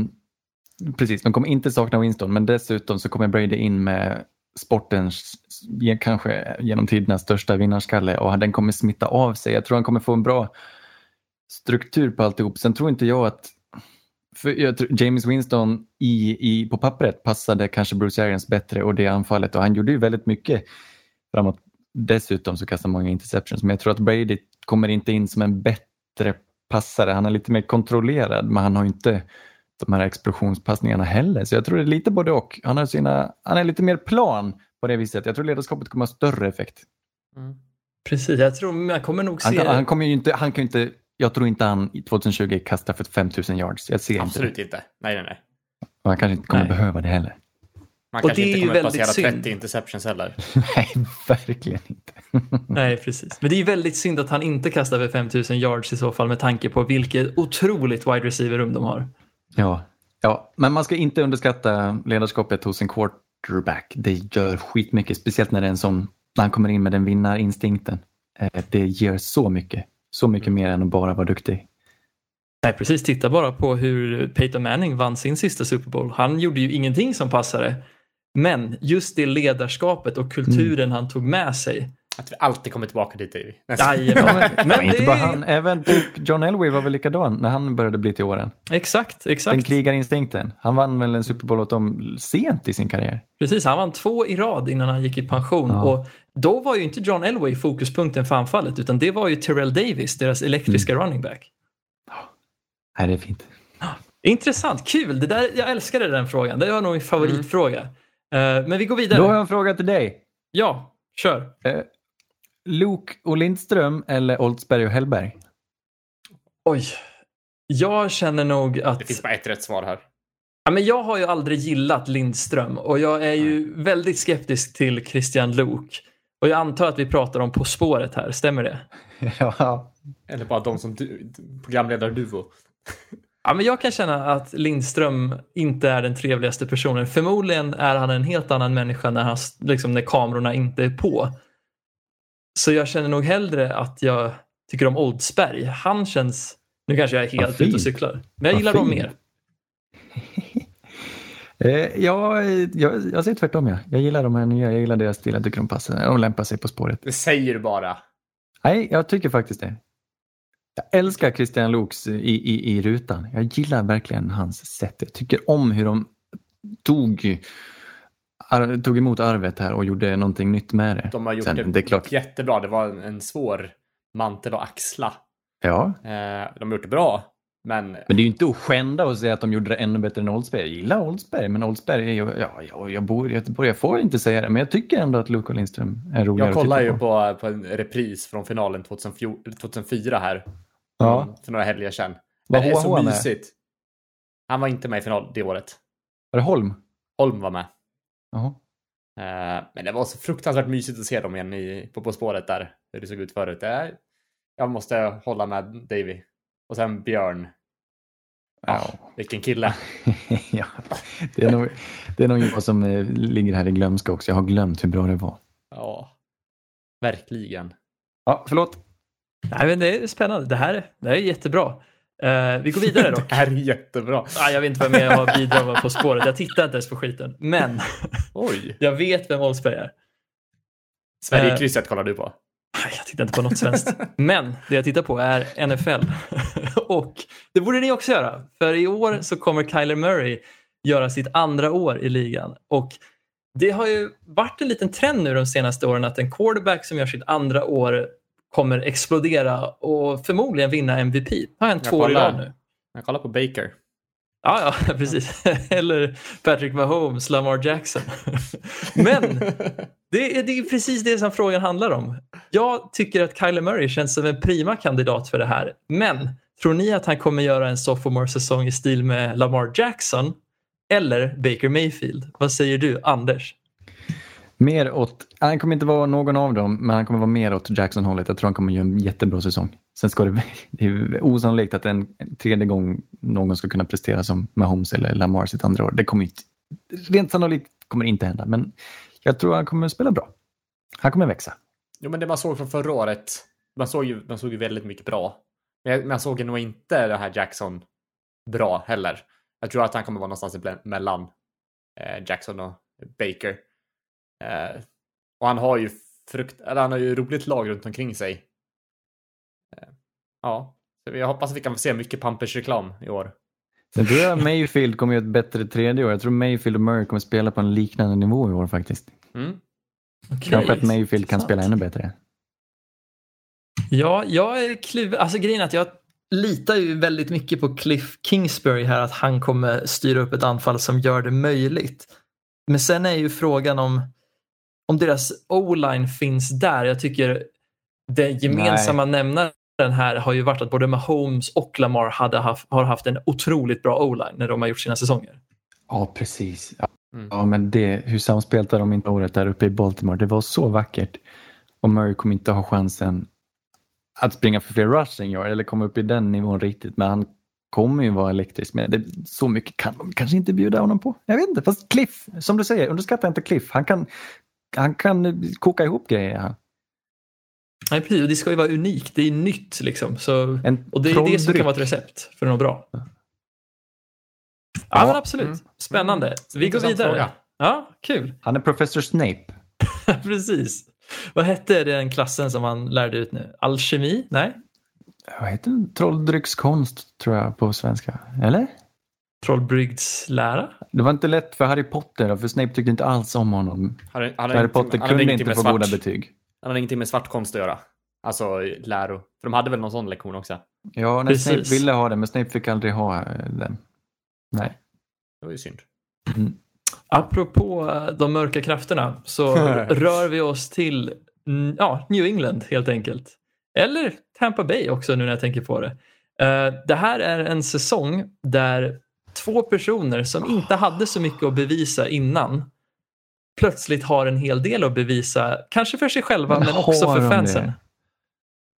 precis, de kommer inte sakna Winston men dessutom så kommer Brady in med sportens, kanske genom tiderna, största vinnarskalle och den kommer smitta av sig. Jag tror han kommer få en bra struktur på alltihop. Sen tror inte jag att för jag tror James Winston i, i, på pappret passade kanske Bruce Arians bättre och det anfallet och han gjorde ju väldigt mycket framåt. Dessutom så kastade många interceptions men jag tror att Brady kommer inte in som en bättre passare. Han är lite mer kontrollerad men han har inte de här explosionspassningarna heller. Så jag tror det är lite både och. Han, har sina, han är lite mer plan på det viset. Jag tror ledarskapet kommer ha större effekt. Mm. Precis, jag tror man kommer nog se... Han, han kommer ju inte, han kan inte, jag tror inte han 2020 kastar för 5000 yards. Jag ser Absolut inte inte. Nej, nej, nej. Och han kanske inte kommer Nej. behöva det heller. Man Och kanske det är inte kommer passera synd. 30 interceptions heller. Nej, verkligen inte. Nej, precis. Men det är ju väldigt synd att han inte kastar för 5000 yards i så fall med tanke på vilket otroligt wide receiver-rum de har. Ja. ja, men man ska inte underskatta ledarskapet hos en quarterback. Det gör skitmycket, speciellt när det är en sån, när han kommer in med den vinnarinstinkten. Eh, Det ger så mycket, så mycket mer än att bara vara duktig. Nej, precis. Titta bara på hur Peyton Manning vann sin sista Super Bowl. Han gjorde ju ingenting som passade. Men just det ledarskapet och kulturen han tog med sig. Att vi alltid kommer tillbaka dit. Davy. Jajamän. Men Men inte bara är... han, även typ John Elway var väl likadan när han började bli till åren. Exakt, Den exakt. krigarinstinkten. Han vann väl en Super Bowl åt dem sent i sin karriär. Precis, han vann två i rad innan han gick i pension. Ja. Och då var ju inte John Elway fokuspunkten för anfallet utan det var ju Terrell Davis, deras elektriska Mm. running back. Nej, det är fint. Intressant, kul. Det där, jag älskade den frågan. Det var nog min favoritfråga. Eh, men vi går vidare. Då har jag en fråga till dig. Ja, kör. Luke och Lindström eller Oldsberg och Hellberg? Oj. Jag känner nog att... Det finns bara ett rätt svar här. Ja, men jag har ju aldrig gillat Lindström och jag är ju väldigt skeptisk till Christian Luuk. Och jag antar att vi pratar om På spåret här, stämmer det? ja. Eller bara de som du, programledar-duo. Ja, men jag kan känna att Lindström inte är den trevligaste personen. Förmodligen är han en helt annan människa när, han, liksom, när kamerorna inte är på. Så jag känner nog hellre att jag tycker om Oldsberg. Han känns... Nu kanske jag är helt ute och cyklar. Men jag Vad gillar dem mer. Eh, ja, jag, jag säger tvärtom. Ja. Jag gillar de här nya. Jag gillar deras stil. Jag tycker de passar. De lämpar sig på spåret. Det säger du bara. Nej, jag tycker faktiskt det. Jag älskar Christian Luuks i, i, i rutan. Jag gillar verkligen hans sätt. Jag tycker om hur de tog, tog emot arvet här och gjorde någonting nytt med det. De har gjort Sen, det, det är klart. jättebra. Det var en, en svår mantel att axla. Ja, Eh, de har gjort det bra. Men men det är ju inte att skända och säga att de gjorde det ännu bättre än Oldsberg. Jag gillar Oldsberg, men Oldsberg är ju... Ja, ja, jag bor i Göteborg, jag får inte säga det, men jag tycker ändå att Luke och Lindström är roligare jag titta ju på, på en repris från finalen 2004, 2004 här. Ja. Mm, För några helger sedan. Var det är så mysigt. Han var inte med i final det året. Var det Holm? Holm var med. Jaha. Eh, Men det var så fruktansvärt mysigt att se dem igen i, på På spåret där. Hur det såg ut förut. Det, jag måste hålla med Davy. Och sen Björn. Ja. Vilken kille. ja. Det är nog, det är nog jag som eh, ligger här i glömska också. Jag har glömt hur bra det var. Ja. Verkligen. Ja, förlåt. Nej, men det är spännande. Det här, det här är jättebra. Eh, vi går vidare dock. Det här är jättebra. Ah, jag vet inte vad mer jag har bidragit På spåret. Jag tittar inte ens på skiten. Men Oj. jag vet vem Oldsberg är. Sverigekrysset kollar du på. Jag tittar inte på något svenskt. Men det jag tittar på är NFL. Och det borde ni också göra. För i år så kommer Kyler Murray göra sitt andra år i ligan. Och det har ju varit en liten trend nu de senaste åren att en quarterback som gör sitt andra år kommer explodera och förmodligen vinna MVP. Det har Jag två rad nu. Jag kollar på Baker. Ja, ja, precis. Eller Patrick Mahomes, Lamar Jackson. Men det är, det är precis det som frågan handlar om. Jag tycker att Kyler Murray känns som en prima kandidat för det här. Men tror ni att han kommer göra en sophomore-säsong i stil med Lamar Jackson eller Baker Mayfield? Vad säger du, Anders? Mer åt, han kommer inte vara någon av dem, men han kommer vara mer åt Jackson-hållet. Jag tror han kommer göra en jättebra säsong. Sen ska det, det är osannolikt att en tredje gång någon ska kunna prestera som Mahomes eller Lamar sitt andra år. Det kommer inte, rent sannolikt kommer det inte hända, men jag tror han kommer spela bra. Han kommer växa. Jo, men det man såg från förra året. Man såg ju, man såg ju väldigt mycket bra. Men jag- man såg nog inte det här Jackson bra heller. Jag tror att han kommer vara någonstans mellan eh, Jackson och Baker. Eh, och han har ju frukt, eller han har ju roligt lag runt omkring sig. Eh, ja, så jag hoppas att vi kan få se mycket Pampers reklam i år. Sen tror jag Mayfield kommer göra ett bättre tredje år. Jag tror Mayfield och Murray kommer spela på en liknande nivå i år faktiskt. Mm. Okej, Kanske att Mayfield kan spela ännu bättre. Ja, jag är kluven. Alltså grejen är att jag litar ju väldigt mycket på Cliff Kingsbury här att han kommer styra upp ett anfall som gör det möjligt. Men sen är ju frågan om, om deras o-line finns där. Jag tycker den gemensamma nämnaren här har ju varit att både Mahomes och Lamar hade haft, har haft en otroligt bra o-line när de har gjort sina säsonger. Ja, precis. Ja, Mm. ja men det, hur samspelade de inte året där uppe i Baltimore? Det var så vackert. Och Murray kommer inte ha chansen att springa för fler rushing yard eller komma upp i den nivån riktigt. Men han kommer ju vara elektrisk. Men det, så mycket kan de kanske inte bjuda honom på. Jag vet inte. Fast Cliff, som du säger, underskatta inte Cliff. Han kan, han kan koka ihop grejer. Han. Nej, precis. Och det ska ju vara unikt. Det är nytt liksom. Så, En och det är det som kan vara ett recept för något bra. Ja, Ja. men absolut. Mm. Spännande. Vi går vidare. fråga. Ja, kul. Han är professor Snape. Precis. Vad hette den klassen som han lärde ut nu? Alkemi? Nej? Vad heter det? Trolldryckskonst tror jag på svenska. Eller? Trollbrygdslära? Det var inte lätt för Harry Potter för Snape tyckte inte alls om honom. Han, han, Harry Potter han, kunde inte få svart- goda betyg. Han hade ingenting med svart konst att göra. Alltså läro. För de hade väl någon sån lektion också? Ja, när Precis. Snape ville ha det men Snape fick aldrig ha eh, den. Nej. Det var ju synd. Apropå eh, de mörka krafterna så rör vi oss till mm, ja, New England helt enkelt. Eller Tampa Bay också nu när jag tänker på det. Eh, Det här är en säsong där två personer som inte hade så mycket att bevisa innan plötsligt har en hel del att bevisa. Kanske för sig själva men, Men också för de fansen. det?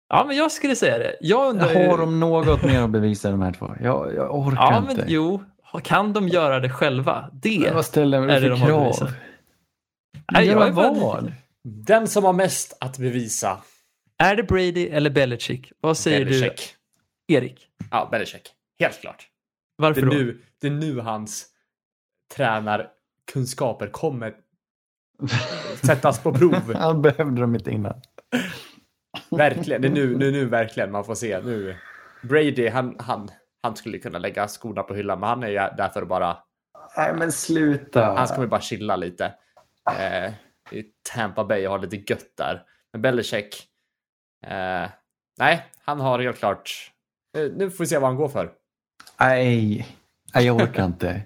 Ja, men jag skulle säga det. Jag undrar Har de något mer att bevisa de här två? Jag, jag orkar Ja, inte. men jo. Kan de göra det själva? Det Men vad ställer är du det för de har att krav? bevisa. Nej, jag är vad? Den som har mest att bevisa. Är det Brady eller Belichick? Vad säger Belichick. du, Erik? Ja, Belichick. Helt klart. Det Varför är, då? nu, det är nu hans tränarkunskaper kommer sättas på prov. Han behövde dem inte innan. Verkligen. Det är nu, nu, nu verkligen man får se. Nu. Brady, han, han, han skulle kunna lägga skorna på hyllan, men han är ju där för att bara... Nej men sluta. Han ska väl bara chilla lite. Eh, I Tampa Bay och ha lite gött där. Men Belichick... Eh, nej, han har helt klart... Eh, nu får vi se vad han går för. Nej, jag orkar inte.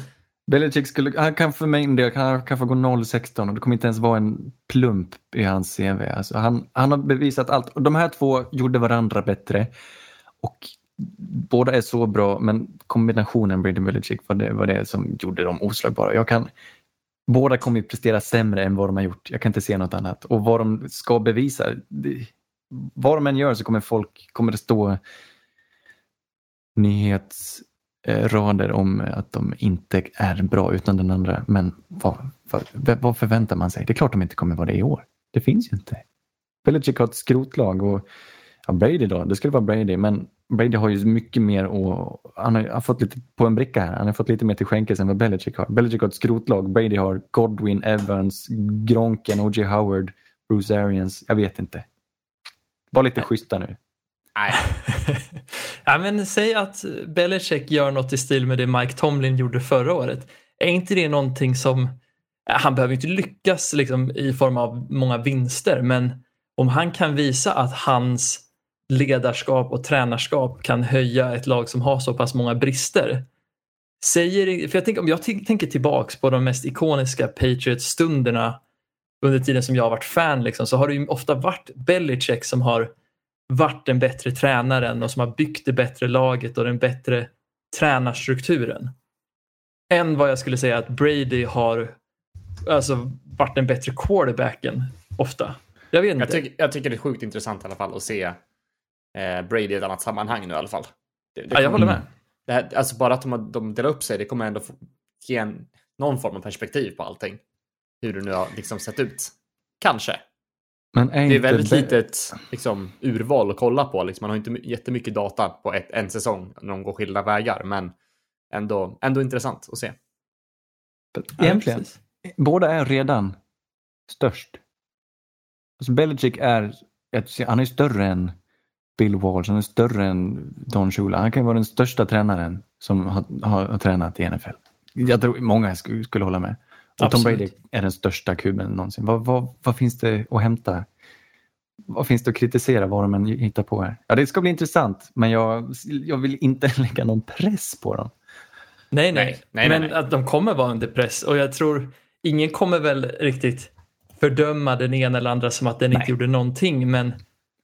Belichick skulle, han kan för min del kan, kan få gå 0-16 och det kommer inte ens vara en plump i hans CV. Alltså han, han har bevisat allt. Och de här två gjorde varandra bättre. Och båda är så bra men kombinationen Brady Belichick var det, var det som gjorde dem oslagbara. Jag kan, båda kommer ju prestera sämre än vad de har gjort. Jag kan inte se något annat. Och vad de ska bevisa, det, vad de än gör så kommer folk, kommer det stå nyhetsrader om att de inte är bra utan den andra. Men vad, vad, vad förväntar man sig? Det är klart de inte kommer vara det i år. Det finns ju inte. Belichick har ett skrotlag och ja, Brady då, det skulle vara Brady men Brady har ju mycket mer och han har, han har fått lite på en bricka här. Han har fått lite mer till skänkes än vad Belichick har. Belichick har ett skrotlag. Brady har Godwin, Evans, Gronken, O.J. Howard, Bruce Arians. Jag vet inte. Var lite schyssta nu. Nej, ja, men säg att Belichick gör något i stil med det Mike Tomlin gjorde förra året. Är inte det någonting som... Eh, han behöver inte lyckas liksom, i form av många vinster men om han kan visa att hans ledarskap och tränarskap kan höja ett lag som har så pass många brister. Säger, för jag tänker, om jag tänker tillbaks på de mest ikoniska Patriots-stunderna under tiden som jag har varit fan liksom, så har det ju ofta varit Belichick som har varit den bättre tränaren och som har byggt det bättre laget och den bättre tränarstrukturen. Än vad jag skulle säga att Brady har alltså, varit den bättre quarterbacken ofta. Jag vet inte. jag, tycker, jag tycker det är sjukt intressant i alla fall att se eh, Brady i ett annat sammanhang nu i alla fall. Det, det ja, jag håller med. Det här, alltså bara att de, de delar upp sig, det kommer ändå ge en, någon form av perspektiv på allting. Hur det nu har liksom sett ut. Kanske. Men är Det är väldigt Be- litet liksom, urval att kolla på. Liksom. Man har inte my- jättemycket data på ett, en säsong när de går skilda vägar, men ändå, ändå intressant att se. Egentligen, Ja, båda är redan störst. Alltså Belichick är, han är större än Bill Walsh, han är större än Don Shula. Han kan vara den största tränaren som har, har, har tränat i NFL. Jag tror många skulle, skulle hålla med. Och Tom. Brady är den största kuben någonsin. Vad, vad, vad finns det att hämta? Vad finns det att kritisera vad de än hittar på här? Ja, det ska bli intressant, men jag, jag vill inte lägga någon press på dem. Nej, nej. Nej, nej, nej, Men nej. att de kommer vara under press och jag tror ingen kommer väl riktigt fördöma den ena eller andra som att den inte gjorde någonting. Men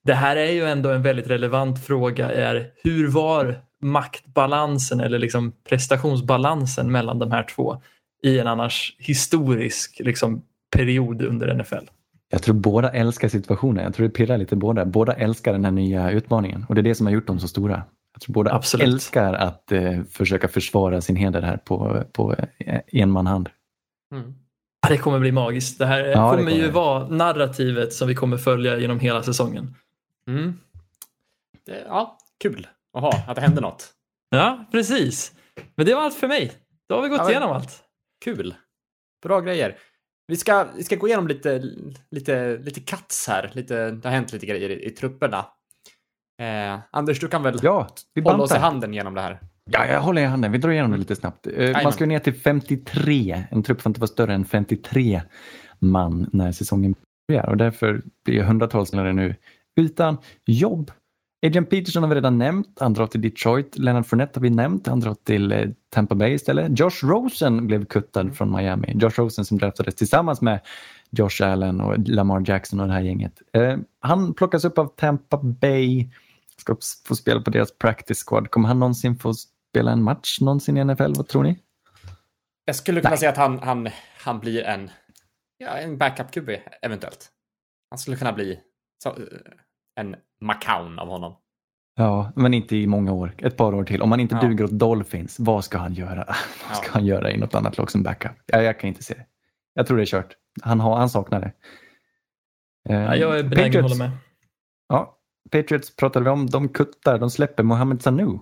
det här är ju ändå en väldigt relevant fråga. Är hur var maktbalansen eller liksom prestationsbalansen mellan de här två i en annars historisk liksom, period under NFL? Jag tror båda älskar situationen. Jag tror det pirrar lite båda. Båda älskar den här nya utmaningen och det är det som har gjort dem så stora. Jag tror båda Absolut. älskar att eh, försöka försvara sin heder här på, på eh, en man hand. Mm. Ja, Det kommer bli magiskt. Det här det kommer, kommer ju det. vara narrativet som vi kommer följa genom hela säsongen. Mm. Det, ja, kul. Jaha, att det hände något. Ja, precis. Men det var allt för mig. Då har vi gått Ja, men- igenom allt. Kul. Bra grejer. Vi ska, vi ska gå igenom lite, lite, lite cuts här. Lite, det har hänt lite grejer i, i trupperna. Eh, Anders, du kan väl Ja, vi hålla oss i handen genom det här? Ja, jag håller i handen. Vi drar igenom det lite snabbt. Eh. Man ska ner till 53. En trupp får inte vara större än 53 man när säsongen börjar och därför blir hundratals spelare nu utan jobb. Adrian Peterson har vi redan nämnt. Han drar till Detroit. Leonard Fournette har vi nämnt. Han drar till eh, Tampa Bay istället. Josh Rosen blev kuttad från Miami. Josh Rosen som draftades tillsammans med Josh Allen och Lamar Jackson och det här gänget. Eh, han plockas upp av Tampa Bay. Ska få spela på deras practice squad. Kommer han någonsin få spela en match någonsin i NFL? Vad tror ni? Jag skulle kunna Nej. säga att han, han, han blir en, ja, en backup-QB eventuellt. Han skulle kunna bli så, eh, en McCown av honom. Ja, men inte i många år. Ett par år till. Om han inte Ja. duger åt Dolphins, vad ska han göra? vad ska Ja. han göra i något annat lag som backup? Ja, jag kan inte se det. Jag tror det är kört. Han, har, han saknar det. Ja, jag är benägen att hålla med. Ja, Patriots pratade vi om. De kuttar, de släpper Mohamed Sanu,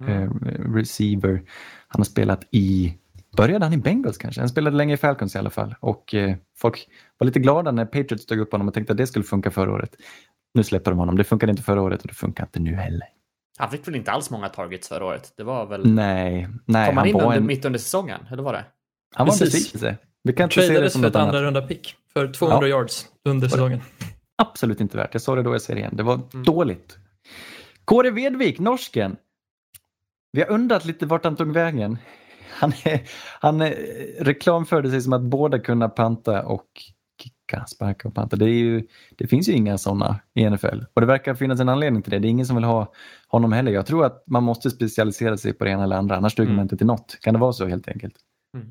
Mm. eh, receiver. Han har spelat i, började han i Bengals kanske? Han spelade länge i Falcons i alla fall. Och eh, folk var lite glada när Patriots tog upp honom och tänkte att det skulle funka förra året. Nu släpper de honom. Det funkade inte förra året och det funkar inte nu heller. Han fick väl inte alls många targets förra året? Det var väl... Nej, nej Kom han in var under, en, mitt under säsongen? Eller var det? han var en Precis. besvikelse. Vi kan inte se det som för ett något andra annat. runda pick för 200 Ja. yards under säsongen. Absolut inte värt. Jag sa det då, jag säger det igen. Det var Mm. dåligt. Kåre Vedvik, norsken. Vi har undrat lite vart han tog vägen. Han, är, han är, reklamförde sig som att båda kunna panta och kicka, sparka och panta. Det, ju, det finns ju inga sådana i NFL och det verkar finnas en anledning till det. Det är ingen som vill ha honom heller. Jag tror att man måste specialisera sig på det ena eller andra, annars duger Mm. man inte till något. Kan det vara så helt enkelt? Mm.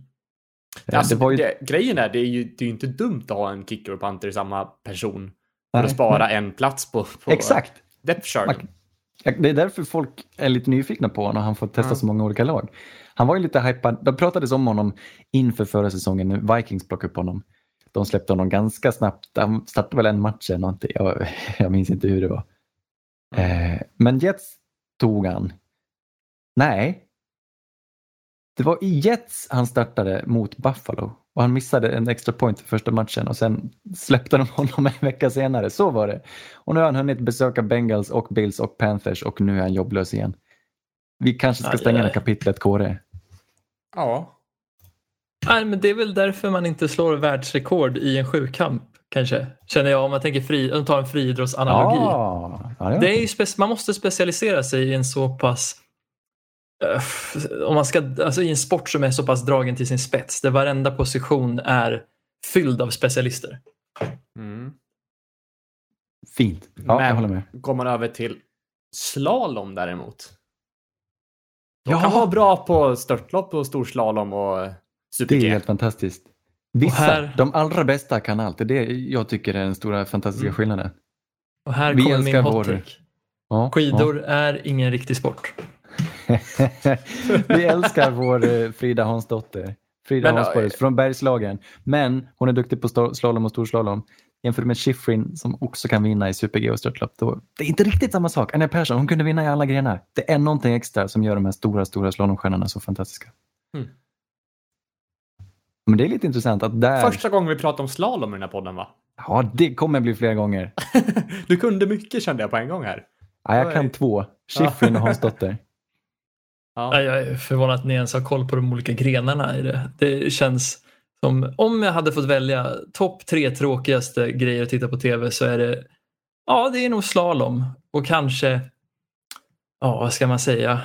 Eh, Alltså, det ju... det, grejen är, det är ju det är inte dumt att ha en kicker och punter i samma person. För Nej, att spara en plats på, på Exakt. depth chart. Det är därför folk är lite nyfikna på honom och han får testa Ja. så många olika lag. Han var ju lite hypad. Det pratades om honom inför förra säsongen när Vikings plockade upp honom. De släppte honom ganska snabbt. Han startade väl en match eller någonting. Jag, jag minns inte hur det var. Eh, men Jets tog han. Nej. Det var i Jets han startade mot Buffalo och han missade en extra point i första matchen och sen släppte de honom en vecka senare. Så var det. Och nu har han hunnit besöka Bengals och Bills och Panthers och nu är han jobblös igen. Vi kanske ska stänga det kapitlet, Kåre. Ja. Nej, men det är väl därför man inte slår världsrekord i en sjukamp kanske. Känner jag om man tänker fri, om man tar en friidrottsanalogi. Ja, ja, ja. Det är ju man måste specialisera sig i en så pass eh, om man ska, alltså i en sport som är så pass dragen till sin spets där varenda position är fylld av specialister. Mm. Fint. Ja, Men- jag håller med. Går man över till slalom däremot. De Ja. kan vara bra på störtlopp och storslalom och Det är helt fantastiskt. Vissa, här- de allra bästa kan allt. Det är det jag tycker är den stora fantastiska Mm. skillnaden. Och här Vi kommer min hot vår-. Ja, Skidor är ingen riktig sport. ja. Vi älskar vår eh, Frida Hansdotter. Frida Men, Hansborg eh, från Bergslagen. Men hon är duktig på slalom och storslalom. Jämför med Schifrin som också kan vinna i super-G och störtlopp. Det är inte riktigt samma sak. Anja Persson, hon kunde vinna i alla grenar. Det är någonting extra som gör de här stora, stora slalomstjärnorna så fantastiska. Mm. Men det är lite intressant att där... Första gången vi pratar om slalom i den här podden va? Ja, det kommer bli flera gånger. Du kunde mycket kände jag på en gång här. Ja, jag kan två. Shiffrin och Hansdotter. Ja. Jag är förvånad att ni ens har koll på de olika grenarna i det. Det känns som, om jag hade fått välja topp tre tråkigaste grejer att titta på tv så är det, ja det är nog slalom och kanske, ja vad ska man säga,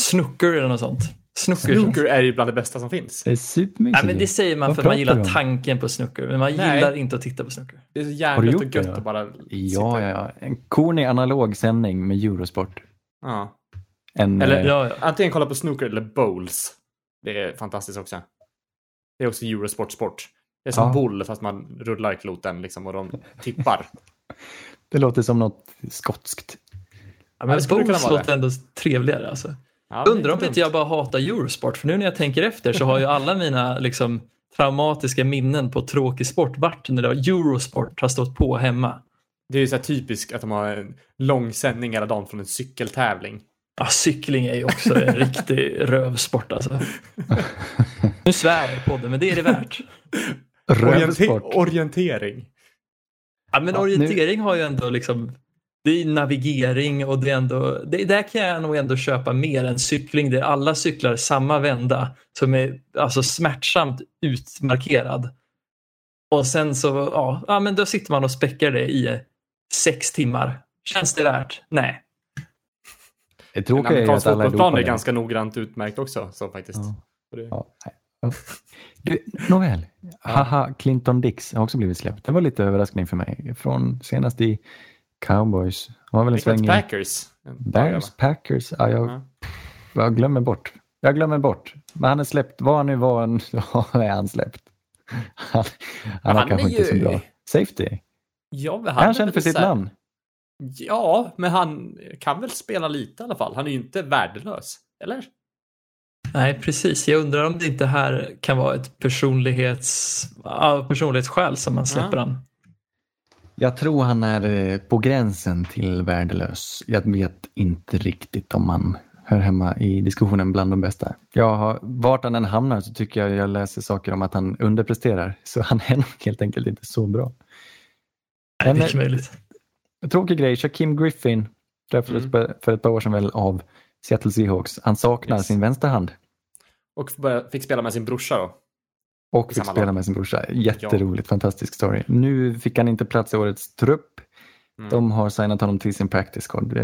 snooker eller något sånt. Snooker. Snooker är ju bland det bästa som finns. Det är supermysigt. Nej, men det säger man Vad för att man gillar tanken på snooker, men man Nej. gillar inte att titta på snooker. Det är så gjort och det gött då? att bara Ja, sitta- ja, ja. En kornig analog sändning med Eurosport. ja. En, Eller- eh, Ja, ja. Antingen kolla på snooker eller bowls. Det är fantastiskt också. Det är också Eurosport sport. Det är som Ja. boll fast man rullar kloten liksom och de tippar. Det låter som något skotskt. Ja, men det bowls det. låter ändå trevligare. Alltså. Ja, det Undrar om inte jag bara hatar Eurosport, för nu när jag tänker efter så har ju alla mina liksom, traumatiska minnen på tråkig sport varit när det var Eurosport har stått på hemma. Det är ju så här typiskt att de har en lång sändning hela dagen från en cykeltävling. Ja, cykling är ju också en riktig rövsport alltså. Nu svär jag i podden, men det är det värt. Rövsport. orientering. Ja, men Ja, orientering har ju ändå liksom det är navigering och det är ändå, det, där kan jag nog ändå köpa mer än cykling där alla cyklar samma vända som är alltså smärtsamt utmarkerad. Och sen så, ja, ja men då sitter man och späckar det i sex timmar. Känns det värt? Nej. Det tråkiga är ju att alla är är ganska noggrant utmärkt också. Så faktiskt. Ja. Du, nåväl. Haha, Clinton Dix har också blivit släppt. Det var lite överraskning för mig. Från senast i Cowboys. Han var väl en sväng Packers. Bears, Packers. Ja, jag, Ja. jag glömmer bort. Jag glömmer bort. Men han är släppt. Vad han nu var, han- så är han släppt. Han, han är han kanske är inte så ju- bra. Safety. Ja, men Är han är känd för sitt här- namn? Ja, men han kan väl spela lite i alla fall. Han är ju inte värdelös. Eller? Nej, precis. Jag undrar om det inte här kan vara ett personlighets, personlighetsskäl som man släpper Ja. han. Jag tror han är eh, på gränsen till värdelös. Jag vet inte riktigt om han hör hemma i diskussionen bland de bästa. Jag har, vart han än hamnar så tycker jag jag läser saker om att han underpresterar. Så han är nog helt enkelt inte så bra. Nej, En mycket möjligt. tråkig grej, Shaquem Griffin träffades Mm. för- för ett par år sedan väl av Seattle Seahawks. Han saknar Yes. sin vänsterhand Och fick spela med sin brorsa då. Och fick spela lag. med sin brorsa. Jätteroligt, fantastisk story. Nu fick han inte plats i årets trupp. Mm. De har signat honom till sin practice squad.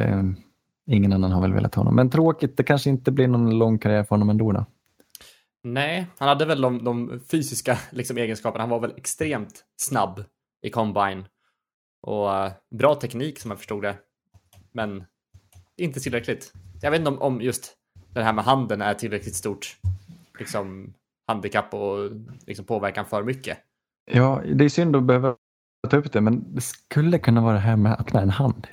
Ingen annan har väl velat ha honom. Men tråkigt, det kanske inte blir någon lång karriär för honom ändå. Då. Nej, han hade väl de, de fysiska liksom, egenskaperna. Han var väl extremt snabb i combine. Och eh, bra teknik som jag förstod det. Men inte tillräckligt. Jag vet inte om, om just det här med handen är tillräckligt stort liksom, handikapp och liksom, påverkan för mycket. Ja, det är synd att behöva ta upp det, men det skulle kunna vara det här med att öppna en hand.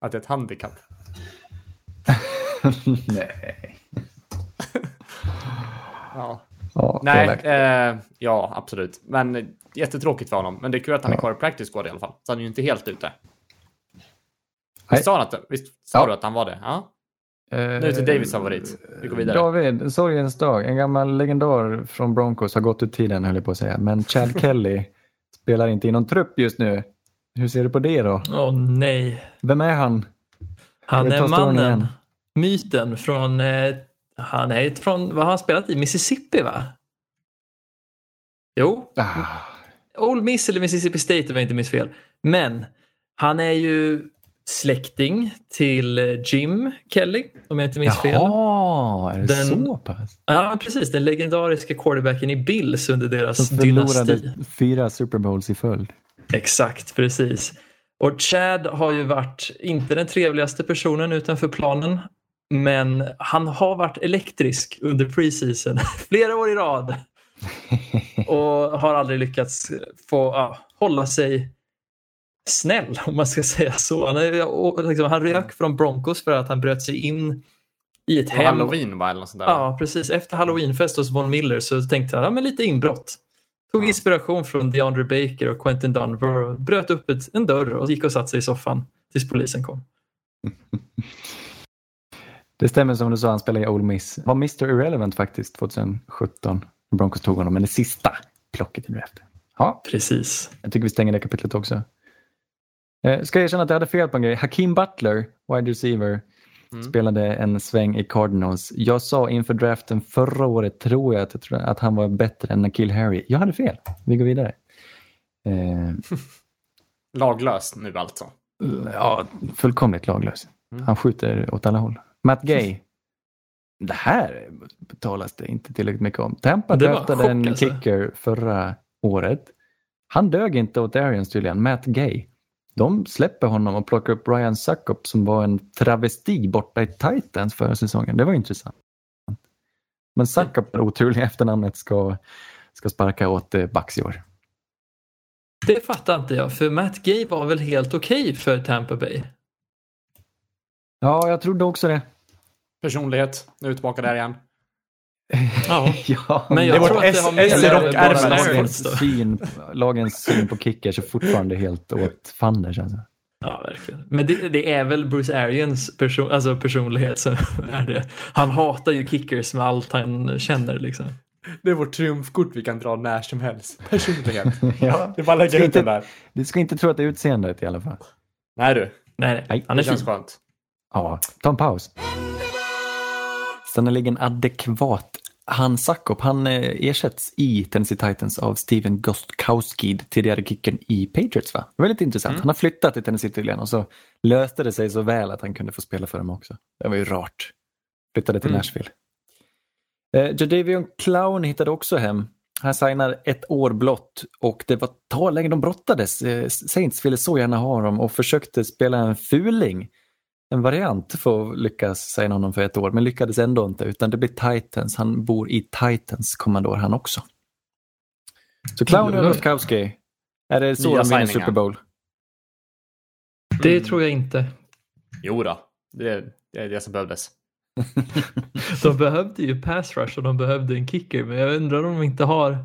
Att det är ett handikapp. Nej. Ja. Ja, Nej, eh, ja absolut. Men eh, jättetråkigt för honom. Men det är kul att han är Ja. kvar i practice squad i alla fall. Så han är ju inte helt ute. Visst sa, att, visst sa Ja. du att han var det? Ja. Nu är till Davids favorit. Vi går vidare. David, sorgens dag. En gammal legendar från Broncos har gått ut tiden höll jag på att säga. Men Chad Kelly spelar inte i någon trupp just nu. Hur ser du på det då? Åh nej. Vem är han? Han är mannen, igen. myten från, eh, han är från, vad har han spelat i? Mississippi va? Jo, Ah, Ole Miss eller Mississippi State om jag inte minns fel. Men han är ju släkting till eh, Jim Kelly om jag inte minns fel. Jaha, är det Den- så pass? Ja, precis. Den legendariska quarterbacken i Bills under deras Som dynasti. förlorade fyra Super Bowls i följd. Exakt, precis. Och Chad har ju varit, inte den trevligaste personen utanför planen, men han har varit elektrisk under preseason flera år i rad och har aldrig lyckats få ja, hålla sig snäll om man ska säga så. Han, är, och, liksom, han rök från Broncos för att han bröt sig in i ett På hem. Halloween va? Eller något sånt där. Ja, precis. Efter halloweenfest hos Von Miller så tänkte han, ja men lite inbrott. Tog inspiration från DeAndre Baker och Quentin Dunbar och bröt upp ett, en dörr och gick och satte sig i soffan tills polisen kom. Det stämmer som du sa, han spelade i Ole Miss. Var Mr Irrelevant faktiskt 2017. Broncos tog honom, men det sista plocket i draften. Ja, Precis. jag tycker vi stänger det kapitlet också. Eh, ska jag erkänna att jag hade fel på en grej. Hakeem Butler, wide receiver, Mm. spelade en sväng i Cardinals. Jag sa inför draften förra året, tror jag, att, jag tror att han var bättre än Nakil Harry. Jag hade fel. Vi går vidare. Eh, Laglös nu alltså. ja, fullkomligt laglös. Mm. Han skjuter åt alla håll. Matt Gay. Det här betalas det inte tillräckligt mycket om. Tampa draftade en alltså. kicker förra året. Han dög inte åt Arians tydligen, Matt Gay. De släpper honom och plockar upp Ryan Suckup som var en travesti borta i Titans förra säsongen. Det var intressant. Men Suckup, det oturliga efternamnet, ska, ska sparka åt eh, Bucks i år. Det fattar inte jag, för Matt Gay var väl helt okej för Tampa Bay? Ja, jag trodde också det. Personlighet. Nu är vi tillbaka där igen. Ja. ja, Men Det jag var tror att det har med syn, lagens syn på kickers är fortfarande helt åt fanders. Alltså. Ja, verkligen. Men det, det är väl Bruce Arians person, alltså personlighet som är det. Han hatar ju kickers med allt han känner liksom. Det är vårt triumfkort vi kan dra när som helst. Personlighet. Ja. Det är bara lägga ut inte- den där. Du ska inte tro att det är utseendet i alla fall. Nej du, Nej, nej. Han det är känns fin. skönt. Ja, ta en paus. Sannoliken adekvat. Han Sakop, han eh, ersätts i Tennessee Titans av Steven Gostkowski, tidigare kicken i Patriots va? Lite intressant. Han har flyttat till Tennessee tydligen och så löste det sig så väl att han kunde få spela för dem också. Det var ju rart. Flyttade till Mm. Nashville. Eh, Jadavion Clown hittade också hem. Han signar ett år blott och det var ett tag länge de brottades. Eh, Saints ville så gärna ha dem och försökte spela en fuling. En variant för att lyckas signa honom för ett år men lyckades ändå inte utan det blir Titans. Han bor i Titans kommandor han också. Så Clown och Mm. Rostkowski. Är det så de vinner. Super Bowl? Det tror jag inte. Jo då. Det, det är det som behövdes. De behövde ju pass rush och de behövde en kicker, men jag undrar om de inte har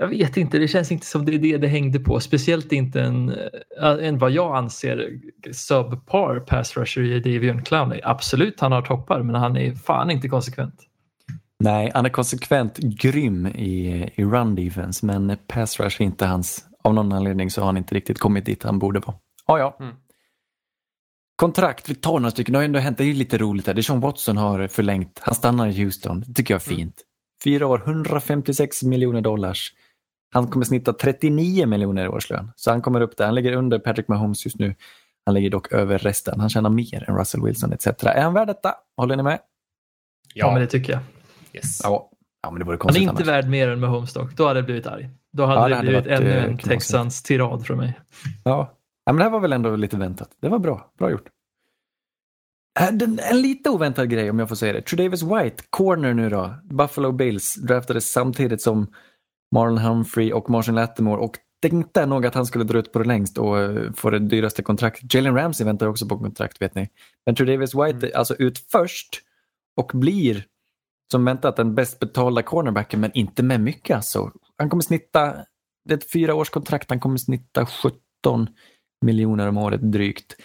jag vet inte, det känns inte som det är det det hängde på. Speciellt inte en, äh, en vad jag anser subpar pass rusher i Davion Clowney. Absolut, han har toppar, men han är fan inte konsekvent. Nej, han är konsekvent grym i, i run defense men pass rush är inte hans. Av någon anledning så har han inte riktigt kommit dit han borde vara. Ja, ja. Mm. Kontrakt, vi tar några stycken. Det har ändå hänt, det är ju lite roligt där. Deshaun Watson har förlängt. Han stannar i Houston. Det tycker jag är fint. Fyra år, 156 miljoner dollars. Han kommer snitta 39 miljoner i årslön. Så han kommer upp där. Han ligger under Patrick Mahomes just nu. Han ligger dock över resten. Han tjänar mer än Russell Wilson etc. Är han värd detta? Håller ni med? Ja, men det tycker jag. yes. Ja. Ja, men det vore Han är inte annars. värd mer än med Homestock. Då hade jag blivit arg. Då hade Ja, det, det hade blivit varit, ännu eh, en. Texans tirad från mig. Ja. ja, men det här var väl ändå lite väntat. Det var bra. Bra gjort. Äh, Den, en lite oväntad grej om jag får säga det. Tredavis White, corner nu då. Buffalo Bills draftades samtidigt som Marlon Humphrey och Marshall Lattimore och tänkte nog att han skulle dra ut på det längst och eh, få det dyraste kontraktet. Jalen Ramsey väntar också på kontrakt vet ni. Men Tredavis White är alltså ut först och blir som väntat den bäst betalda cornerbacken men inte med mycket alltså. Han kommer snitta, det är ett fyra års kontrakt, han kommer snitta 17 miljoner om året drygt.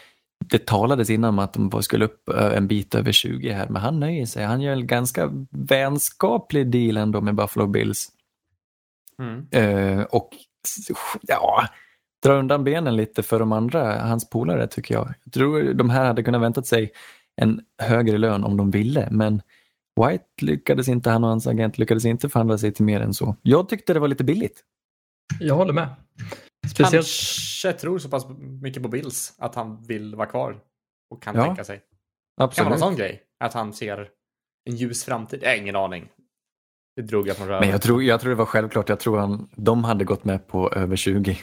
Det talades innan om att de skulle upp ö, en bit över 20 här, men han nöjer sig. Han gör en ganska vänskaplig deal ändå med Buffalo Bills. Mm. Eh, och ja, dra undan benen lite för de andra, hans polare tycker jag. Jag tror de här hade kunnat väntat sig en högre lön om de ville, men White lyckades inte, han och hans agent lyckades inte förhandla sig till mer än så. Jag tyckte det var lite billigt. Jag håller med. Speciellt Kanske tror så pass mycket på Bills att han vill vara kvar och kan Ja, tänka sig. Kan vara Absolut. en sån grej. Att han ser en ljus framtid. Jag har ingen aning. Det drog jag från röven. Men jag tror, jag tror det var självklart. Jag tror han, de hade gått med på över 20.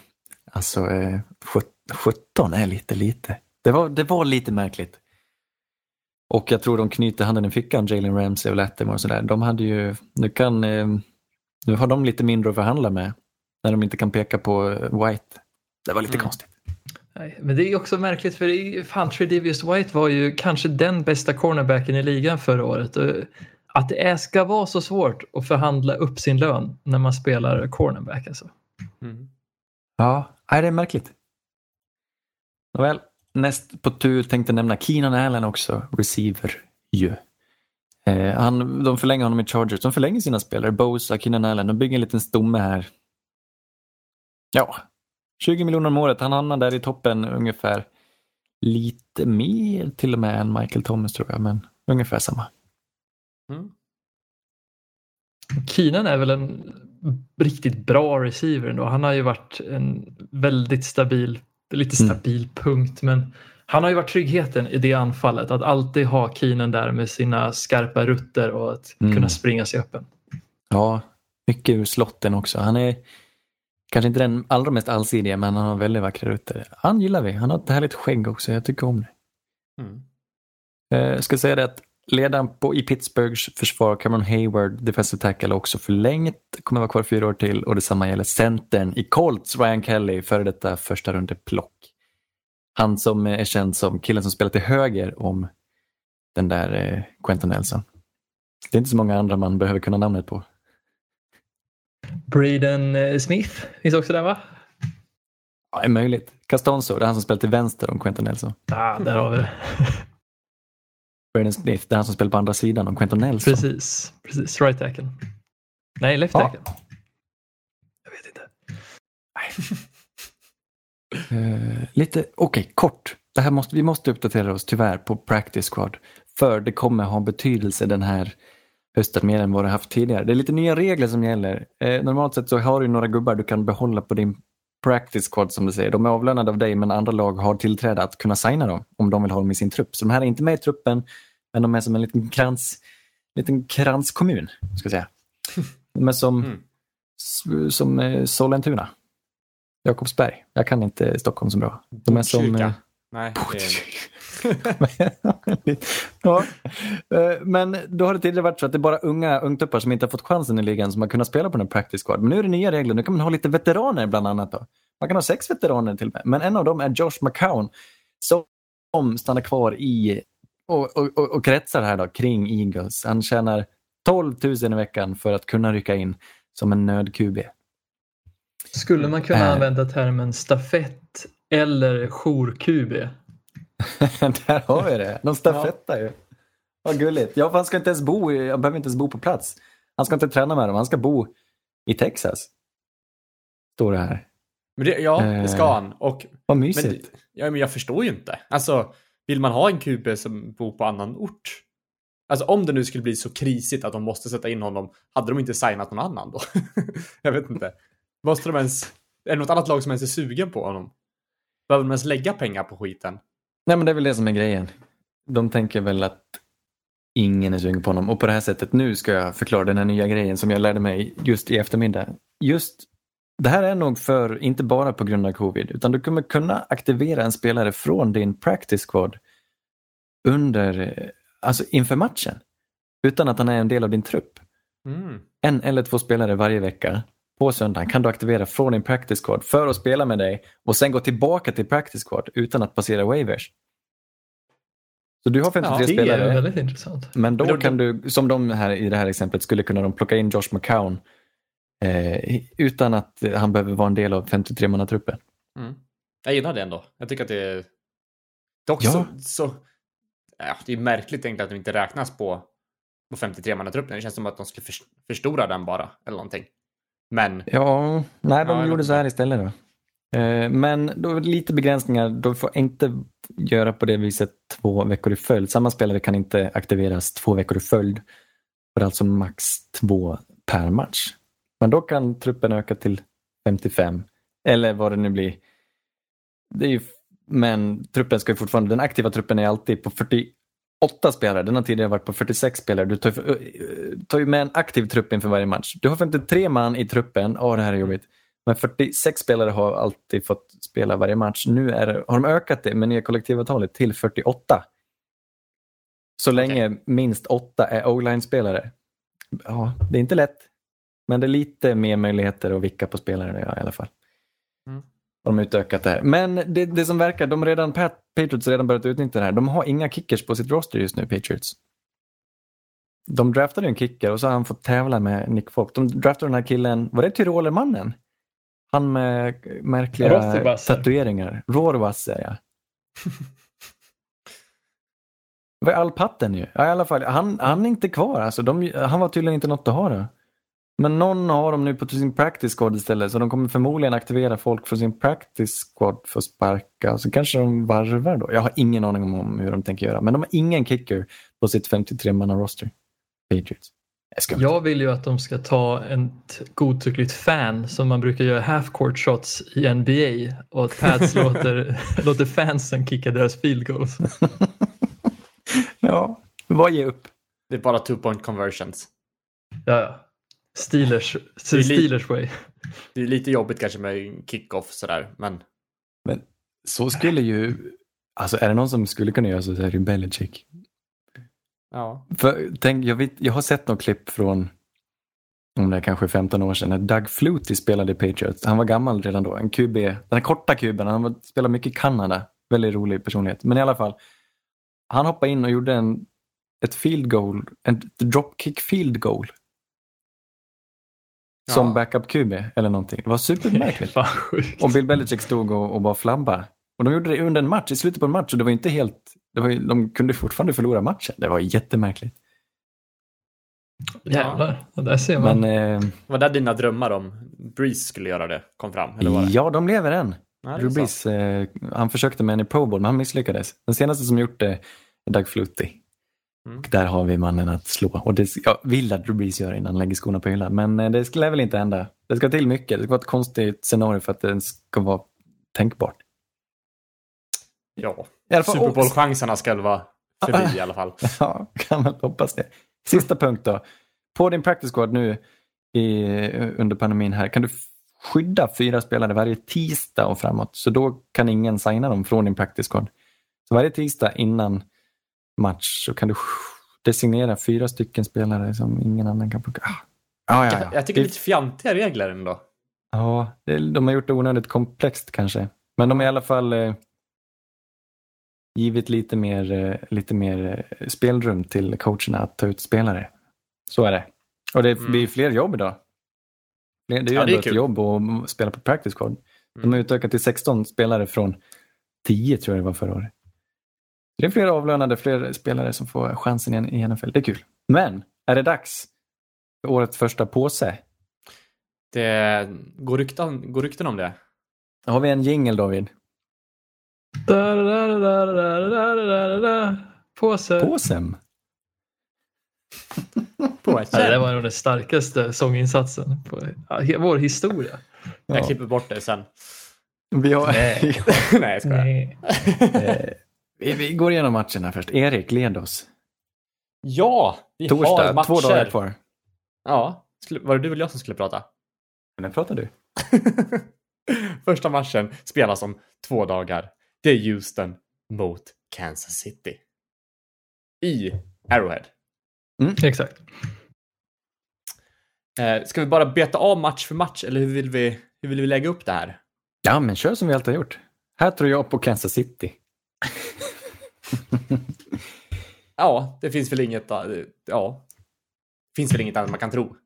Alltså eh, sjut- 17 är lite lite. Det var, det var lite märkligt. Och jag tror de knyter handen i fickan, Jalen Ramsey och Latimer och sådär. De hade ju, nu kan, eh, nu har de lite mindre att förhandla med. När de inte kan peka på eh, White. Det var lite Mm. konstigt. Nej, men det är också märkligt för fan, Tredavious White var ju kanske den bästa cornerbacken i ligan förra året. Att det är, ska vara så svårt att förhandla upp sin lön när man spelar cornerback. Alltså. Mm. Ja, nej, det är märkligt. Nåväl, näst på tur tänkte nämna Keenan Allen också, receiver ju. Eh, han, de förlänger honom i Chargers, de förlänger sina spelare, Bosa, Keenan Allen, de bygger en liten stomme här. Ja, 20 miljoner om året. Han hamnar där i toppen ungefär lite mer till och med än Michael Thomas tror jag, men ungefär samma. Mm. Keenan är väl en riktigt bra receiver ändå. Han har ju varit en väldigt stabil, lite Mm. stabil punkt, men han har ju varit tryggheten i det anfallet. Att alltid ha Keenan där med sina skarpa rutter och att Mm. kunna springa sig öppen. Ja, mycket ur slotten också. Han är kanske inte den allra mest allsidiga, men han har väldigt vackra rutter. Han gillar vi. Han har ett härligt skägg också. Jag tycker om det. Mm. Eh, Jag ska säga det att ledaren på, i Pittsburghs försvar, Cameron Hayward, defensive tackle, också förlängt. Kommer vara kvar fyra år till och detsamma gäller centern i Colts, Ryan Kelly, före detta första runde plock. Han som är känd som killen som spelar till höger om den där eh, Quentin Nelson. Det är inte så många andra man behöver kunna namnet på. Braden eh, Smith finns också där va? Ja, det är möjligt. Castanzo, det är han som spelar till vänster om Quentin Nelson. Ah, där har vi det. Braden Smith, det är han som spelar på andra sidan om Quentin Nelson. Precis, precis. Right tackle. Nej, left Ja. tackle. Jag vet inte. Eh, lite, okej, kort. Det här måste, vi måste uppdatera oss tyvärr på Practice Squad. För det kommer ha betydelse den här hösten mer än vad det haft tidigare. Det är lite nya regler som gäller. Eh, normalt sett så har du några gubbar du kan behålla på din Practice Squad som du säger. De är avlönade av dig men andra lag har tillträde att kunna signa dem om de vill ha dem i sin trupp. Så de här är inte med i truppen men de är som en liten krans, liten kranskommun. Ska jag säga. De är som, Mm. som eh, Sollentuna. Jakobsberg. Jag kan inte Stockholm så bra. De är som... Botkyrka. eh, Nej, det är... ja. Eh, Men då har det tidigare varit så att det är bara unga ungtuppar som inte har fått chansen i ligan som har kunnat spela på den här practice squad. Men nu är det nya regler. Nu kan man ha lite veteraner bland annat. Då. Man kan ha sex veteraner till och med. Men en av dem är Josh McCown som stannar kvar i och, och, och, och kretsar här då kring Eagles. Han tjänar 12 000 i veckan för att kunna rycka in som en nöd-QB. Skulle man kunna Äh. använda termen stafett eller jour-QB? Där har vi det. De stafettar ju. Vad gulligt. Ja, han ska inte ens bo, i, han behöver inte ens bo på plats. Han ska inte träna med dem, han ska bo i Texas. Står det här. Men det, ja, det ska Eh, han. Och, Vad men, mysigt. ja, men jag förstår ju inte. Alltså, vill man ha en QB som bor på annan ort? Alltså om det nu skulle bli så krisigt att de måste sätta in honom, hade de inte signat någon annan då? jag vet inte. Måste de ens... Är det något annat lag som ens är sugen på honom? Behöver de ens lägga pengar på skiten? Nej, men det är väl det som är grejen. De tänker väl att ingen är sugen på honom. Och på det här sättet, nu ska jag förklara den här nya grejen som jag lärde mig just i eftermiddag. Just det här är nog för, inte bara på grund av covid, utan du kommer kunna aktivera en spelare från din practice squad under, alltså inför matchen. Utan att han är en del av din trupp. Mm. En eller två spelare varje vecka på söndagen kan du aktivera från din practice squad för att spela med dig och sen gå tillbaka till practice squad utan att passera waivers. Så du har 53 Ja, Det spelare. är väldigt intressant. Men då Men då- kan du, som de här i det här exemplet, skulle kunna de plocka in Josh McCown eh, utan att han behöver vara en del av 53-mannatruppen. Mm. Jag gillar det ändå. Jag tycker att det är... Dock Ja. så... så ja, det är märkligt egentligen att de inte räknas på, på 53-mannatruppen. Det känns som att de skulle förs- förstora den bara, eller någonting. Men... Ja, nej, de Ja, gjorde så här istället. Då. Eh, men då lite begränsningar. De får inte göra på det viset två veckor i följd. Samma spelare kan inte aktiveras två veckor i följd. För alltså max två per match. Men då kan truppen öka till 55. Eller vad det nu blir. Det ju, men truppen ska ju fortfarande, den aktiva truppen är alltid på 48 spelare. Den har tidigare varit på 46 spelare. Du tar, eh, tar ju med en aktiv trupp inför varje match. Du har 53 man i truppen. Åh, det här är jobbigt. Men 46 spelare har alltid fått spela varje match. Nu är, har de ökat det med nya kollektivavtalet till 48. Så länge minst åtta är o-line-spelare. Ja, det är inte lätt. Men det är lite mer möjligheter att vicka på spelare ja, i alla fall. Mm. De har utökat det här. Men det, det som verkar, de redan, Pat- Patriots har redan börjat utnyttja det här. De har inga kickers på sitt roster just nu, Patriots. De draftade en kicker och så har han fått tävla med Nick Folk. De draftade den här killen, var det Tyrolermannen? Han med märkliga Rohrwasser. tatueringar. Rohrwasser, ja. Det var Alpatten ju. Ja, i alla fall. Han, han är inte kvar. Alltså, de, han var tydligen inte något att ha då. Men någon har dem nu på sin practice squad istället så de kommer förmodligen aktivera folk från sin practice squad för att sparka. Så kanske de varvar då. Jag har ingen aning om hur de tänker göra. Men de har ingen kicker på sitt 53-manna roster. Patriots. Jag vill ju att de ska ta ett godtyckligt fan som man brukar göra half court shots i NBA och att Pats låter, låter fansen kicka deras field goals. Ja, vad ge upp. Det är bara two point conversions. Ja, ja. Steelers, Steelers way. Det är lite jobbigt kanske med kickoff sådär, men Men så skulle ju... Alltså är det någon som skulle kunna göra så, så är det ju Belichick. ja. För, tänk, jag, vet, jag har sett något klipp från om det är kanske 15 år sedan när Doug Flutie spelade i Patriots. Han var gammal redan då. En QB, den här korta kuben. Han var, spelade mycket i Kanada. Väldigt rolig personlighet. Men i alla fall. Han hoppade in och gjorde en, ett field goal, en dropkick field goal. Som Ja. backup QB eller någonting. Det var supermärkligt. Och Bill Belichick stod och, och bara flabba. Och de gjorde det under en match, i slutet på en match. Och det var inte helt... Det var, ju- de kunde fortfarande förlora matchen. Det var jättemärkligt. Jävlar, och där ser man. Men eh, Var det dina drömmar om Breeze skulle göra det kom fram? Eller var det? ja, de lever än. Ja, Drew. Brees, eh, han försökte med en i Pro Bowl, men han misslyckades. Den senaste som gjort det är Doug Flutie. Mm. Och där har vi mannen att slå. Och det jag vill att Brees gör innan han lägger skorna på hyllan. Men eh, det skulle väl inte hända. Det ska till mycket. Det ska vara ett konstigt scenario för att det ska vara tänkbart. Ja. Super Bowl-chanserna ska vara förbi i alla fall. Ja, kan man hoppas det. Sista punkt då. På din practice squad nu i, under pandemin här kan du skydda fyra spelare varje tisdag och framåt. Så då kan ingen signa dem från din practice squad. Så varje tisdag innan match så kan du designera fyra stycken spelare som ingen annan kan plocka. Ah. Ja, ja, ja. Jag tycker det är lite fjantiga regler ändå. Ja, de har gjort det onödigt komplext kanske. Men de har i alla fall eh, givit lite mer, eh, lite mer eh, spelrum till coacherna att ta ut spelare. Så är det. Och det Mm. blir fler jobb idag. Det är ju Ja, ändå är ett jobb att spela på practice squad. De Mm. har utökat till 16 spelare från 10 tror jag det var förra året det är fler avlönade, fler spelare som får chansen i NFL. Det är kul. Men är det dags för årets första påse? Det går rykten, går rykten om det. Har vi en jingel David? Da, da, da, da, da, da, da, da. Påse. Påsen? Påsen. Det var nog den starkaste sånginsatsen på vår historia. Ja. Jag klipper bort det sen. Vi har... Nej, Nej jag skojar. Nej. Eh, vi, vi går igenom matcherna först. Erik, led oss. Ja, vi har Torsdag, matcher. två dagar kvar. Ja, var det du eller jag som skulle prata? När pratar du? Första matchen spelas om två dagar. Det är Houston mot Kansas City. I Arrowhead. Exakt. Eh, ska vi bara beta av match för match eller hur vill vi, hur vill vi lägga upp det här? Ja, men kör som vi alltid har gjort. Här tror jag på Kansas City. Ja, det finns väl inget, eh, ja, finns väl inget annat man kan tro.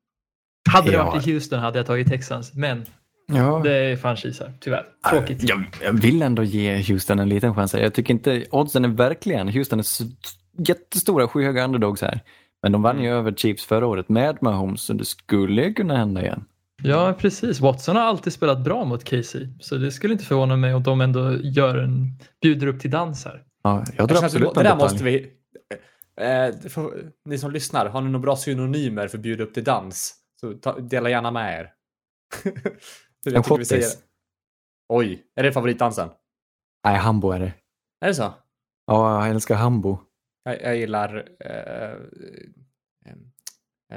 Hade det Ja. varit i Houston hade jag tagit Texans, men Ja. det är franchise här, tyvärr. Tråkigt. Jag, jag vill ändå ge Houston en liten chans. här. Jag tycker inte oddsen är verkligen, Houston är jättestora, skyhöga underdogs här. Men de vann ju över Chiefs förra året med Mahomes, så det skulle ju kunna hända igen. Ja, precis. Watson har alltid spelat bra mot Casey, så det skulle inte förvåna mig om de ändå gör en, bjuder upp till dans här. Ja, jag Jag drar att vi absolut en det där detalj. måste vi... Eh, får, ni som lyssnar, har ni några bra synonymer för bjuda upp till dans? Så ta, dela gärna med er. Jag En säger- schottis. Oj, är det favoritdansen? Nej, Hambo är det. Är det så? Ja, jag älskar Hambo. Jag, jag gillar eh,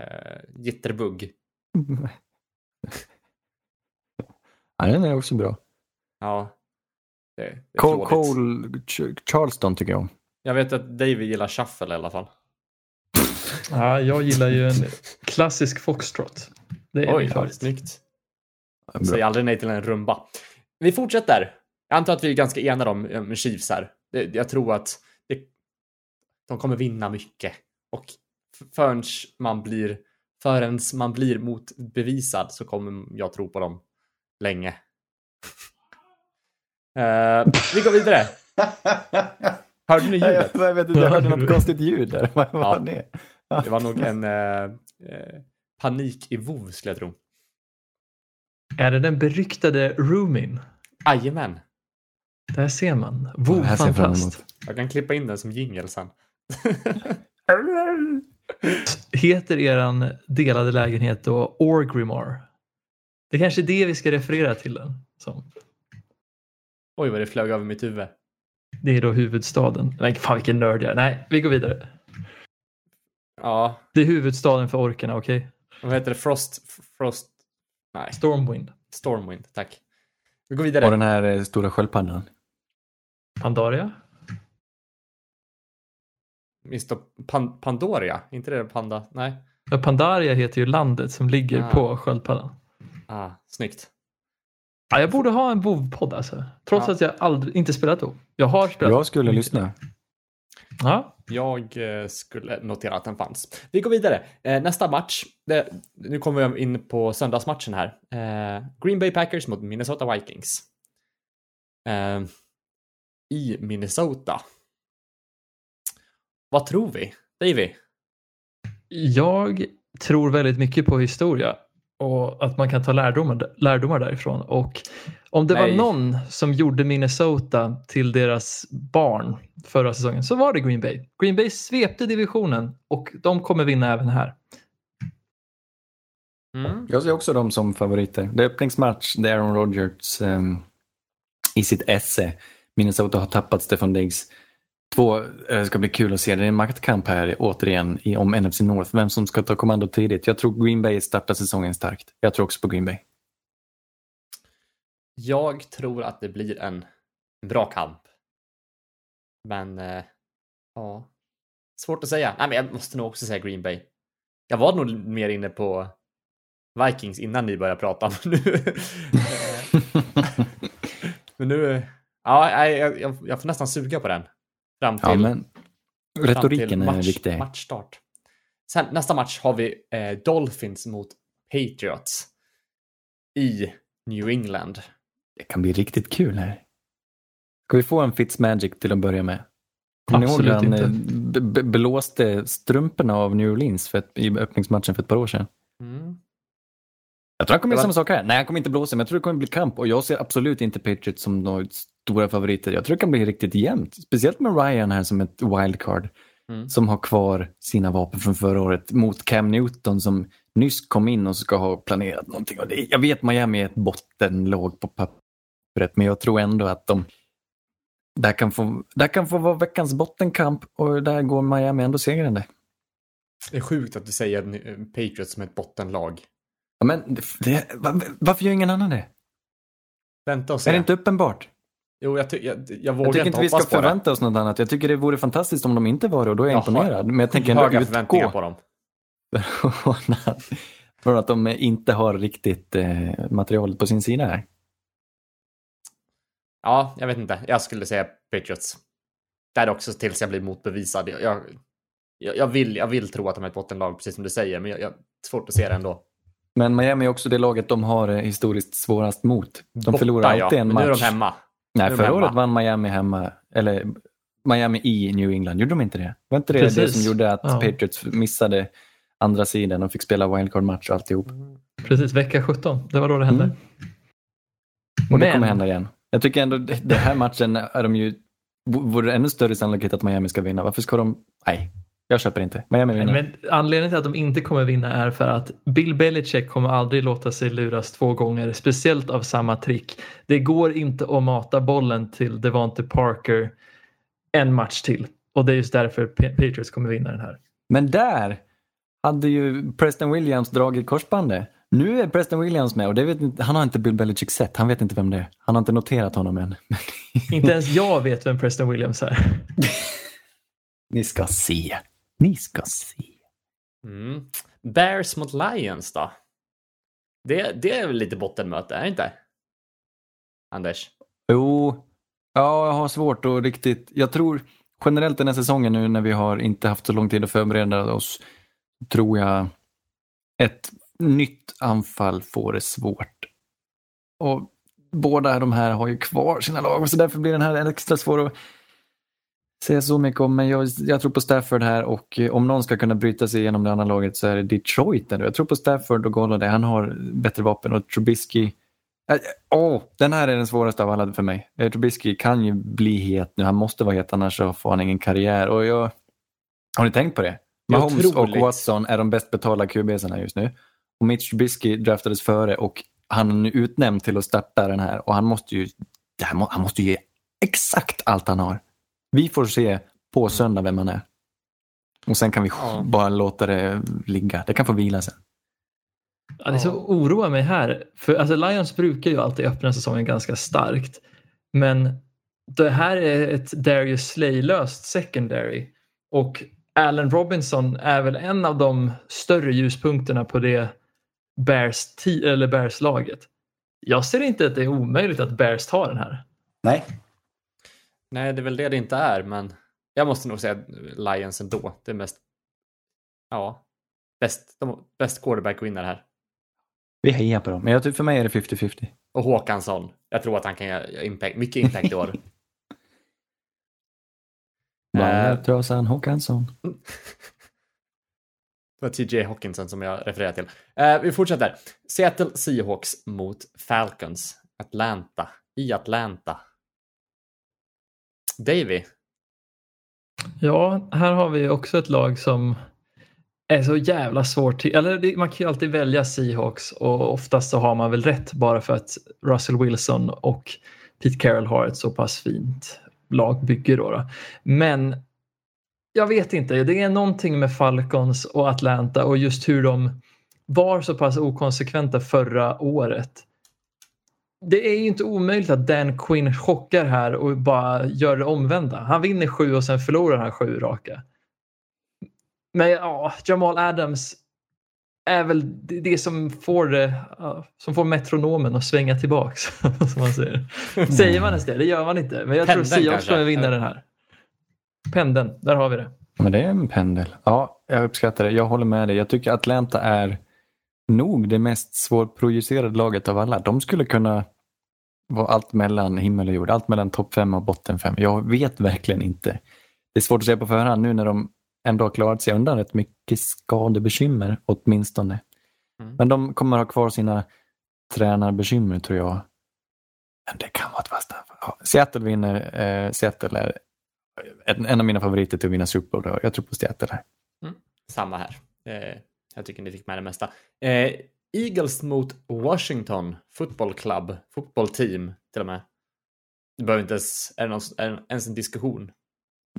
eh, Jitterbug. Ja, den är också bra. Ja. Det, Cole. Cole Ch- Charleston tycker jag om. Jag vet att David gillar shuffle i alla fall. Ja, jag gillar ju en klassisk foxtrot. Det är Oj, min favorit. snyggt. Säg aldrig nej till en rumba. Vi fortsätter. Jag antar att vi är ganska enade om om Chiefs här. Jag tror att det, de kommer vinna mycket. Och förrän man blir, förrän man blir motbevisad så kommer jag tro på dem länge. Eh, vi går vidare. Hörde ni ljudet? Jag vet inte, jag hörde något konstigt ljud där. Vad Ja. var det? Det var nog en, eh, eh, panik i WoW skulle jag tro. Är det den beryktade Roomin? Jajamän. Där ser man. Jag fram fantast. Jag kan klippa in den som jingel sen. Heter eran delade lägenhet då Orgrimmar? Det kanske är det vi ska referera till den som. Oj vad det flög över mitt huvud. Det är då huvudstaden. Men fan vilken nörd jag är. Nej, vi går vidare. Ja, Det är huvudstaden för orkerna, okej? vad heter det? Frost... Frost... Nej, Stormwind. Stormwind. Tack. Vi går Och vidare. den här eh, stora sköldpaddan. Pandaria? Mr. Pan Pandoria? Inte det Panda? Nej. Ja, Pandaria heter ju landet som ligger Ah. på sköldpaddan. Ah, snyggt. Ja, jag borde ha en WoW-podd alltså. Trots Ja. att jag aldrig, inte spelat WoW. Jag har spelat Jag skulle lyssna. Ja, Jag eh, skulle notera att den fanns. Vi går vidare. Eh, nästa match. Det, nu kommer vi in på söndagsmatchen här. Eh, Green Bay Packers mot Minnesota Vikings. Eh, I Minnesota. Vad tror vi? Davy? jag tror väldigt mycket på historia och att man kan ta lärdomar, lärdomar därifrån. Och om det Nej. var någon som gjorde Minnesota till deras barn förra säsongen så var det Green Bay. Green Bay svepte divisionen och de kommer vinna även här. Mm. Jag ser också dem som favoriter. Det är öppningsmatch där Aaron Rodgers ehm, i sitt esse. Minnesota har tappat Stefan Diggs. Två, eh, det ska bli kul att se. Det är en maktkamp här återigen om NFC North. Vem som ska ta kommando tidigt. Jag tror Green Bay startar säsongen starkt. Jag tror också på Green Bay. Jag tror att det blir en bra kamp. Men, eh, ja. Svårt att säga. Nej, men jag måste nog också säga Green Bay. Jag var nog mer inne på Vikings innan ni började prata. Men nu, eh, men nu ja, jag, jag, jag får nästan suga på den. Fram till, ja, men fram till retoriken är match, viktig. matchstart. Sen nästa match har vi eh, Dolphins mot Patriots i New England. Det kan bli riktigt kul här. Ska vi få en Fitzmagic till att börja med? Kommer ni ihåg han inte. eh, blåste strumporna av New Orleans för ett, i öppningsmatchen för ett par år sedan? Mm. Jag tror han kommer göra var- samma sak här. Nej, han kommer inte blåsa, men jag tror det kommer bli kamp. Och jag ser absolut inte Patriots som några stora favoriter. Jag tror det kan bli riktigt jämnt. Speciellt med Ryan här som ett wildcard. Mm. Som har kvar sina vapen från förra året mot Cam Newton som nyss kom in och ska ha planerat någonting. Och det, jag vet Miami är ett bottenlåg på pappret, men jag tror ändå att de där kan, få, där kan få vara veckans bottenkamp och där går Miami ändå segrande. Det är sjukt att du säger eh, Patriots som ett bottenlag. Ja, men det, det, va- varför gör ingen annan det? Vänta och se. Är det inte uppenbart? Jo, jag, ty- jag, jag Jag vågar tycker inte vi ska förvänta oss något annat. Jag tycker det vore fantastiskt om de inte var det och då är jag Jag har imponerad. Men jag tänker ändå Höga förväntningar utgå på dem. från att, de inte har riktigt eh, materialet på sin sida här. Ja, jag vet inte. Jag skulle säga Patriots. Där också tills jag blir motbevisad. Jag, jag, jag, vill, jag vill tro att de är ett bottenlag, precis som du säger, men jag, jag svårt att se det ändå. Men Miami är också det laget de har eh, historiskt svårast mot. De Borta, förlorar alltid ja. en Men match. Nu är de hemma. Nej, förra året vann Miami hemma. Eller Miami i New England. Gjorde de inte det? Var inte det det Precis. som gjorde att Ja. Patriots missade andra sidan och fick spela wildcard-match och alltihop? Precis, vecka 17. Det var då det hände. Mm. Och det Men- kommer hända igen. Jag tycker ändå det- den här matchen är de ju, vore det ännu större sannolikhet att Miami ska vinna. Varför ska de? Nej, jag köper inte. Miami vinner. Men anledningen till att de inte kommer vinna är för att Bill Belichick kommer aldrig låta sig luras två gånger, speciellt av samma trick. Det går inte att mata bollen till Devante Parker en match till. Och det är just därför Pa- Patriots kommer vinna den här. Men där hade ju Preston Williams dragit korsbandet. Nu är Preston Williams med och det vet han har inte Bill Belichick sett. Han vet inte vem det är. Han har inte noterat honom än. Inte ens jag vet vem Preston Williams är. Ni ska se. Ni ska se. Mm. Bears mot Lions då? Det, det är väl lite bottenmöte, är det inte? Anders? Jo, ja, jag har svårt att riktigt... Jag tror generellt den här säsongen nu när vi har inte haft så lång tid att förbereda oss, tror jag ett nytt anfall får det svårt. Och båda de här har ju kvar sina lag och så därför blir den här extra svår att... säga så mycket om, men jag, jag tror på Stafford här och eh, om någon ska kunna bryta sig igenom det andra laget så är det Detroit. Ändå. Jag tror på Stafford och Golladay, han har bättre vapen och Trubisky Åh, oh, den här är den svåraste av alla för mig. Eh, Trubisky kan ju bli het nu, han måste vara het annars så får han ingen karriär. Och jag... Har ni tänkt på det? Mahomes och Watson är de bäst betalda QBsarna just nu. Och Mitch Trubisky draftades före och han är nu utnämnd till att starta den här och han måste ju, han måste ju ge exakt allt han har. Vi får se på söndag vem han är. Och sen kan vi ja. bara låta det ligga. Det kan få vila sen. Ja, det är så oroar mig här. För alltså, Lions brukar ju alltid öppna säsongen ganska starkt. Men det här är ett Darius Slay-löst secondary. Och Allen Robinson är väl en av de större ljuspunkterna på det Bears, eller Bears-laget. Jag ser inte att det är omöjligt att Bears tar den här. Nej. Nej, det är väl det det inte är, men jag måste nog säga Lions ändå. Det är mest, ja, bäst, de, bäst quarterback vinner här. Vi hejar på dem, men jag för mig är det 50-50. Och Håkansson. Jag tror att han kan göra impact, mycket impact i år. Valletrasan uh, Håkansson. det var TJ Hawkinson som jag refererade till. Uh, vi fortsätter. Seattle Seahawks mot Falcons. Atlanta. I Atlanta. Davy. Ja, här har vi också ett lag som är så jävla svårt. Eller man kan ju alltid välja Seahawks och oftast så har man väl rätt bara för att Russell Wilson och Pete Carroll har ett så pass fint lagbygge. Då, då. Men jag vet inte, det är någonting med Falcons och Atlanta och just hur de var så pass okonsekventa förra året. Det är ju inte omöjligt att Dan Quinn chockar här och bara gör det omvända. Han vinner sju och sen förlorar han sju raka. Men ja, Jamal Adams är väl det som får, det, som får metronomen att svänga tillbaks. som man säger. säger man ens det? Det gör man inte. Men jag Pendeln tror Seahawks kommer vinna den här. Pendeln, där har vi det. Men det är en pendel. Ja, jag uppskattar det. Jag håller med dig. Jag tycker Atlanta är nog det mest svårprojicerade laget av alla. De skulle kunna vara allt mellan himmel och jord. Allt mellan topp fem och botten fem. Jag vet verkligen inte. Det är svårt att säga på förhand nu när de ändå har klarat sig undan rätt mycket skadebekymmer åtminstone. Mm. Men de kommer ha kvar sina tränarbekymmer tror jag. Men det kan vara ett fast ja, Seattle vinner. Eh, Seattle är en, en, av mina favoriter till att vinna Super Bowl. Jag tror på Seattle här. Mm. Samma här. Eh, jag tycker ni fick med det mesta. Eh, Eagles mot Washington Football Club, fotbollteam till och med. Det behöver inte ens, är det någon, är det ens en diskussion.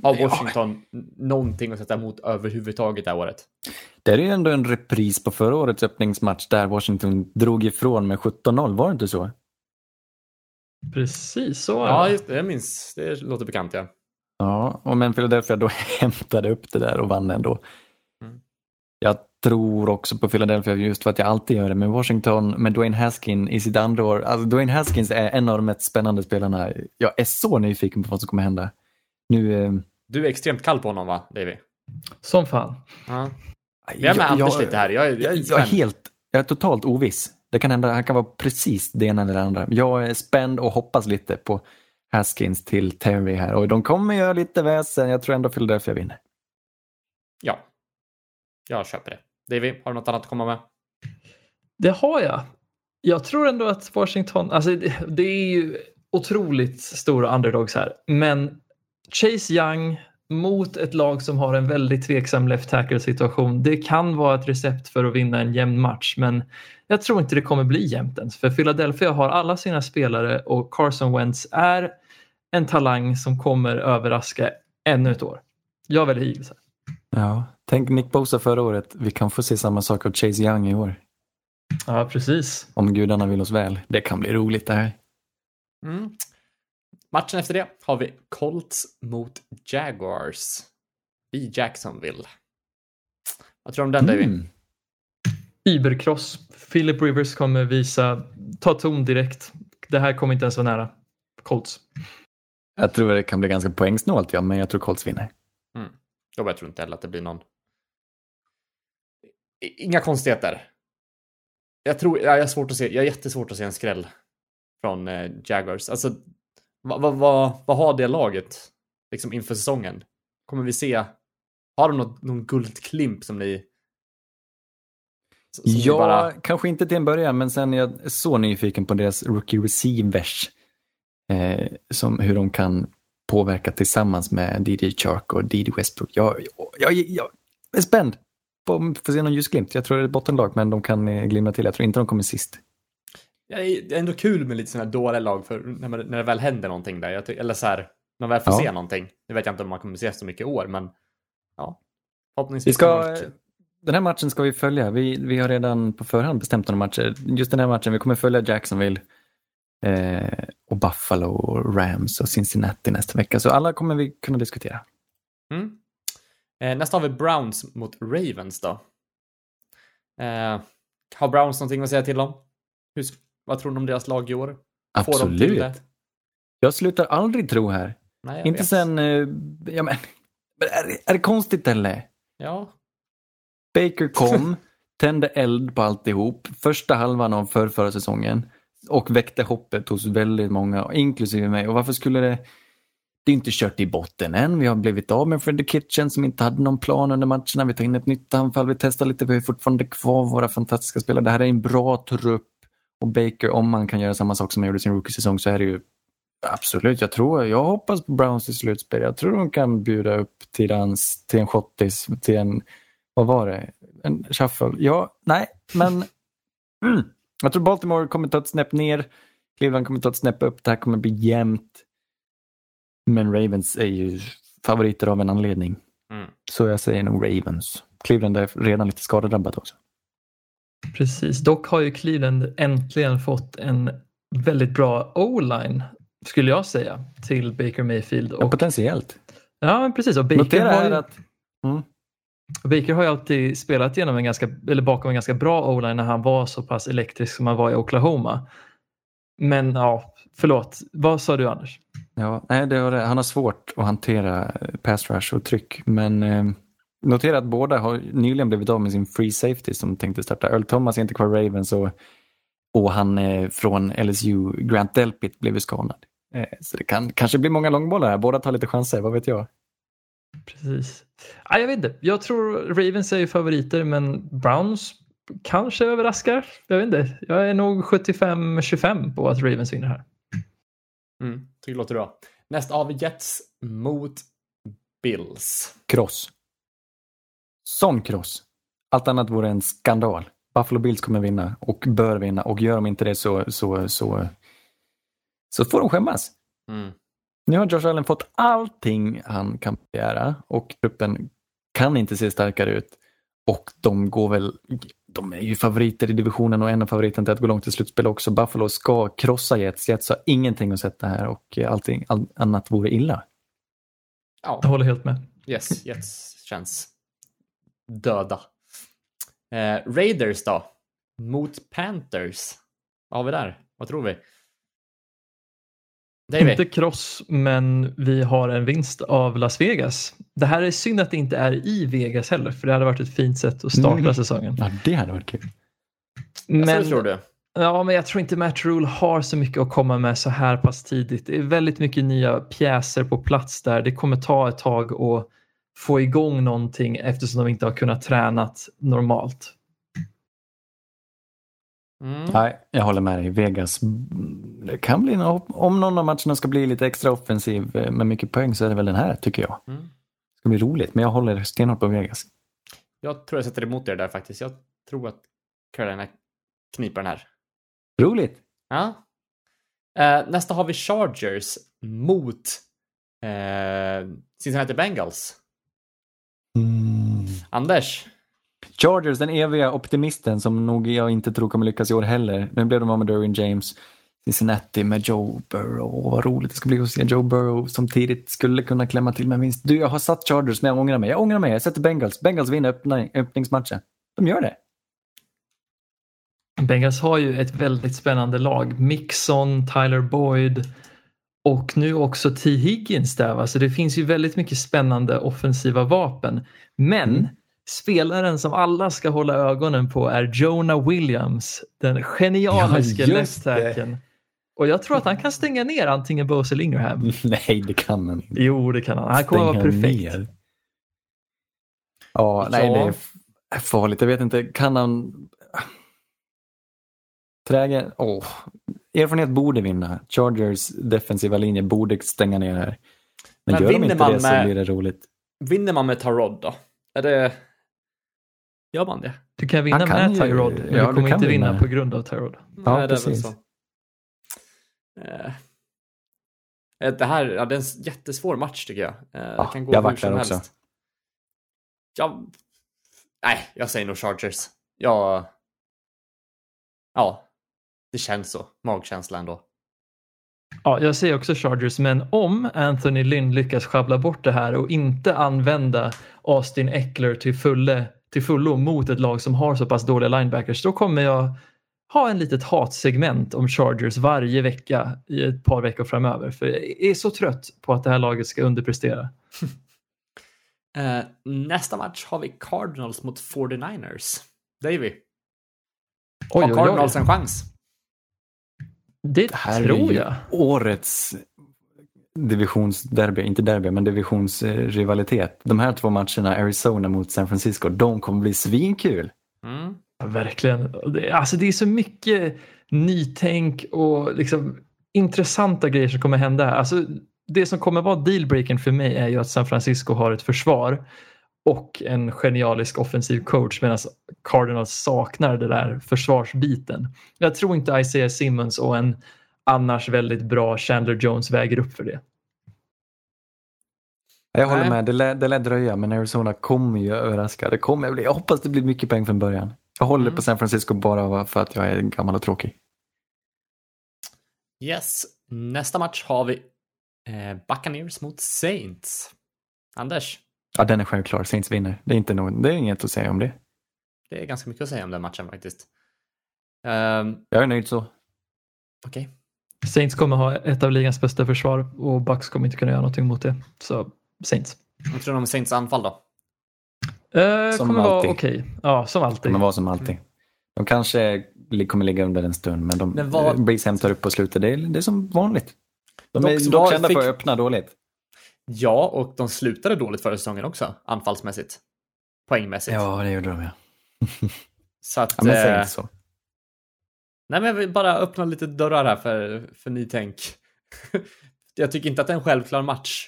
Har Washington ja. någonting att sätta emot överhuvudtaget det här året? Det är ju ändå en repris på förra årets öppningsmatch där Washington drog ifrån med 17-0, var det inte så? Precis så. Ja, just det, jag minns. Det låter bekant, ja. Ja, och men Philadelphia då hämtade upp det där och vann ändå. Mm. Jag tror också på Philadelphia just för att jag alltid gör det med Washington, med Dwayne Haskins i sitt andra år. Alltså Dwayne Haskins är en av de mest spännande spelarna. Jag är så nyfiken på vad som kommer hända. Nu, eh, du är extremt kall på honom va, Davy? Som fan. Ja. Jag är med jag, Anders lite här. Jag är, jag, jag är helt, jag är totalt oviss. Det kan hända, han kan vara precis det ena eller det andra. Jag är spänd och hoppas lite på Haskins till Terry här och de kommer göra lite väsen. Jag tror ändå Philadelphia vinner. Ja, jag köper det. Davy, har du något annat att komma med? Det har jag. Jag tror ändå att Washington, alltså det, det är ju otroligt stora underdogs här, men Chase Young mot ett lag som har en väldigt tveksam left tackle situation. Det kan vara ett recept för att vinna en jämn match men jag tror inte det kommer bli jämnt ens för Philadelphia har alla sina spelare och Carson Wentz är en talang som kommer överraska ännu ett år. Jag väljer Eagles. Ja, tänk Nick Bosa förra året. Vi kan få se samma sak av Chase Young i år. Ja, precis. Om gudarna vill oss väl. Det kan bli roligt det här. Mm. Matchen efter det har vi Colts mot Jaguars i Jacksonville. Vad tror du om den Davy? Mm. Ibercross. Philip Rivers kommer visa, ta ton direkt. Det här kommer inte ens vara nära. Colts. Jag tror det kan bli ganska poängsnålt, ja, men jag tror Colts vinner. Mm. Jag tror inte heller att det blir någon... Inga konstigheter. Jag tror, jag har svårt att se, jag har jättesvårt att se en skräll från eh, Jaguars. Alltså, vad, vad, vad, vad har det laget? liksom inför säsongen? Kommer vi se, har de något, någon guldklimp som ni som Ja, bara- kanske inte till en början, men sen är jag så nyfiken på deras rookie receivers. Eh, som hur de kan påverka tillsammans med DJ Chark och DJ Westbrook. Jag, jag, jag är spänd om vi får se någon ljusglimt. Jag tror det är ett bottenlag, men de kan eh, glimra till. Jag tror inte de kommer sist. Ja, Det är ändå kul med lite sådana dåliga lag för när, man, när det väl händer någonting där. Jag ty- eller så här, man väl får Ja. se någonting. Nu vet jag inte om man kommer se så mycket i år, men ja. Vi ska, den här matchen ska vi följa. Vi, vi har redan på förhand bestämt några matcher. Just den här matchen, vi kommer följa Jacksonville eh, och Buffalo och Rams och Cincinnati nästa vecka. Så alla kommer vi kunna diskutera. Mm. Eh, nästa har vi Browns mot Ravens då. Eh, har Browns någonting att säga till om? Hur, vad tror ni om deras lag i år? Får de? Absolut. Jag slutar aldrig tro här. Nej, Inte vet. sen, eh, ja men, är, det- är det konstigt eller? Ja. Baker kom, tände eld på alltihop, första halvan av förrförra säsongen och väckte hoppet hos väldigt många, inklusive mig. Och varför skulle det... Det är inte kört i botten än. Vi har blivit av med Freddy Kitchen som inte hade någon plan under matcherna. Vi tar in ett nytt anfall, vi testar lite, vi har fortfarande kvar våra fantastiska spelare. Det här är en bra trupp och Baker, om man kan göra samma sak som han gjorde sin rookie-säsong så är det ju absolut, jag tror, jag hoppas på Browns i slutspel. Jag tror de kan bjuda upp till dans, till en schottis, till en, vad var det, en shuffle. Ja, nej, men mm. jag tror Baltimore kommer ta ett snäpp ner. Cleveland kommer ta ett snäpp upp. Det här kommer bli jämnt. Men Ravens är ju favoriter av en anledning. Mm. Så jag säger nog Ravens. Cleveland är redan lite skadedrabbat också. Precis, dock har ju Cleveland äntligen fått en väldigt bra o-line skulle jag säga till Baker Mayfield. Och Och, potentiellt. ja, men precis. Och Baker, Notera har ju, att mm, Baker har ju alltid spelat genom en ganska, eller bakom en ganska bra o-line när han var så pass elektrisk som han var i Oklahoma. Men ja, förlåt. Vad sa du Anders? Ja, nej, det var det. han har svårt att hantera eh, pass rush och tryck. Men eh, notera att båda har nyligen blivit av med sin free safety som tänkte starta. Earl Thomas är inte kvar i Ravens och, och han eh, från LSU, Grant Delpit, blev ju skadad. Eh, så det kan kanske bli många långbollar här. Båda tar lite chanser, vad vet jag. Precis. Ja, jag vet inte. Jag tror Ravens är ju favoriter men Browns kanske överraskar. Jag vet inte. Jag är nog 75-25 på att Ravens vinner här. Mm. Tycker det låter bra. Nästa har vi Jets mot Bills. Kross. Sån kross. Allt annat vore en skandal. Buffalo Bills kommer vinna och bör vinna och gör de inte det så, så, så, så får de skämmas. Mm. Nu har Josh Allen fått allting han kan begära och truppen kan inte se starkare ut. Och de går väl, de är ju favoriter i divisionen och en av favoriterna till att gå långt i slutspel också. Buffalo ska krossa Jets. Jets har ingenting att sätta här och allting all, annat vore illa. Ja, Jag håller helt med. yes, Jets känns döda. Eh, Raiders då? Mot Panthers. Vad har vi där? Vad tror vi? David? Inte kross, men vi har en vinst av Las Vegas. Det här är synd att det inte är i Vegas heller, för det hade varit ett fint sätt att starta Mm. säsongen. Ja, det hade varit kul. Men... Men, Så tror du? ja, men jag tror inte Matt Rule har så mycket att komma med så här pass tidigt. Det är väldigt mycket nya pjäser på plats där. Det kommer ta ett tag att få igång någonting eftersom de inte har kunnat tränat normalt. Mm. Nej, jag håller med dig. Vegas, det kan bli nå- om någon av matcherna ska bli lite extra offensiv eh, med mycket poäng så är det väl den här tycker jag. Mm. Det ska bli roligt, men jag håller stenhårt på Vegas. Jag tror jag sätter emot er där faktiskt. Jag tror att Carolina kniper den här. Roligt! Ja. Eh, nästa har vi Chargers mot eh, Cincinnati Bengals. Mm. Anders? Chargers, den eviga optimisten som nog jag inte tror kommer lyckas i år heller. Nu blev de av med Derwin James. Cincinnati med Joe Burrow. Vad roligt det ska bli att se Joe Burrow som tidigt skulle kunna klämma till med en vinst. Du, jag har satt Chargers men jag ångrar mig. Jag ångrar mig. Jag sätter Bengals. Bengals vinner öppning, öppningsmatchen. De gör det. Bengals har ju ett väldigt spännande lag. Mixon, Tyler Boyd och nu också T. Higgins där. Va? Så det finns ju väldigt mycket spännande offensiva vapen. Men Mm. Spelaren som alla ska hålla ögonen på är Jonah Williams, den genialiska Ja, left just det. tacken. Och jag tror att han kan stänga ner antingen Bose eller Ingraham. Nej, det kan han inte. Jo, det kan han. Han kommer vara perfekt. ner. Ja, nej det är farligt. Jag vet inte, kan han... Trägen, åh. Erfarenhet borde vinna. Chargers defensiva linje borde stänga ner här. Men, Men gör de vinner inte man det så med- blir det roligt. Vinner man med Tarod då? Är det... Gör man det? Du kan vinna kan med ju- Tyrod, men ja, du du kommer kan inte vinna vinna. på grund av Tyrod. Ja, Nej, det precis. så. Eh, Det här ja, det är en jättesvår match tycker jag. Eh, Ja, det kan gå jag hur vacklar som också. helst. Jag... Nej, jag säger nog Chargers. Jag... Ja, det känns så. Magkänsla ändå. Ja, jag säger också Chargers, men om Anthony Lynn lyckas sjabbla bort det här och inte använda Austin Eckler till, fulle, till fullo mot ett lag som har så pass dåliga linebackers, då kommer jag ha en litet hatsegment om Chargers varje vecka i ett par veckor framöver. För jag är så trött på att det här laget ska underprestera. Eh, nästa match har vi Cardinals mot 49ers. Davy, Oj, har oj, Cardinals oj. en chans? Det, Det här tror är ju jag. årets divisionsderby, inte derby, men divisionsrivalitet. De här två matcherna, Arizona mot San Francisco, de kommer bli svinkul. Mm. Ja, verkligen. Det, alltså det är så mycket nytänk och liksom intressanta grejer som kommer hända. Alltså, det som kommer vara dealbreakern för mig är ju att San Francisco har ett försvar och en genialisk offensiv coach medan Cardinals saknar det där försvarsbiten. Jag tror inte Isaiah Simmons och en annars väldigt bra Chandler Jones väger upp för det. Jag håller Nej. med, det lär, det lär dröja, men Arizona kommer ju överraska. Det kommer bli, jag hoppas det blir mycket poäng från början. Jag håller Mm. på San Francisco bara för att jag är gammal och tråkig. Yes, nästa match har vi eh, Buccaneers mot Saints. Anders, Ja, den är självklar. Saints vinner. Det är, inte någon, det är inget att säga om det. det är ganska mycket att säga om den matchen faktiskt. Ehm, Jag är nöjd så. Okej. Saints kommer ha ett av ligans bästa försvar och Bucks kommer inte kunna göra någonting mot det. Så Saints. Vad tror du om Saints anfall då? Eh, Som kommer vara alltid. okej. Ja, som alltid. kommer vara som alltid. De kanske kommer ligga under en stund, men de Men vad- Breeze hämtar upp på slutet. Det är, det är som vanligt. De Dock är dock var- kända fick- för att öppna dåligt. Ja, och de slutade dåligt förra säsongen också, anfallsmässigt. Poängmässigt. Ja, det gjorde de ja. Så att... ja men eh, säg inte så. Nej, men jag vill bara öppna lite dörrar här för, för nytänk. jag tycker inte att det är en självklar match.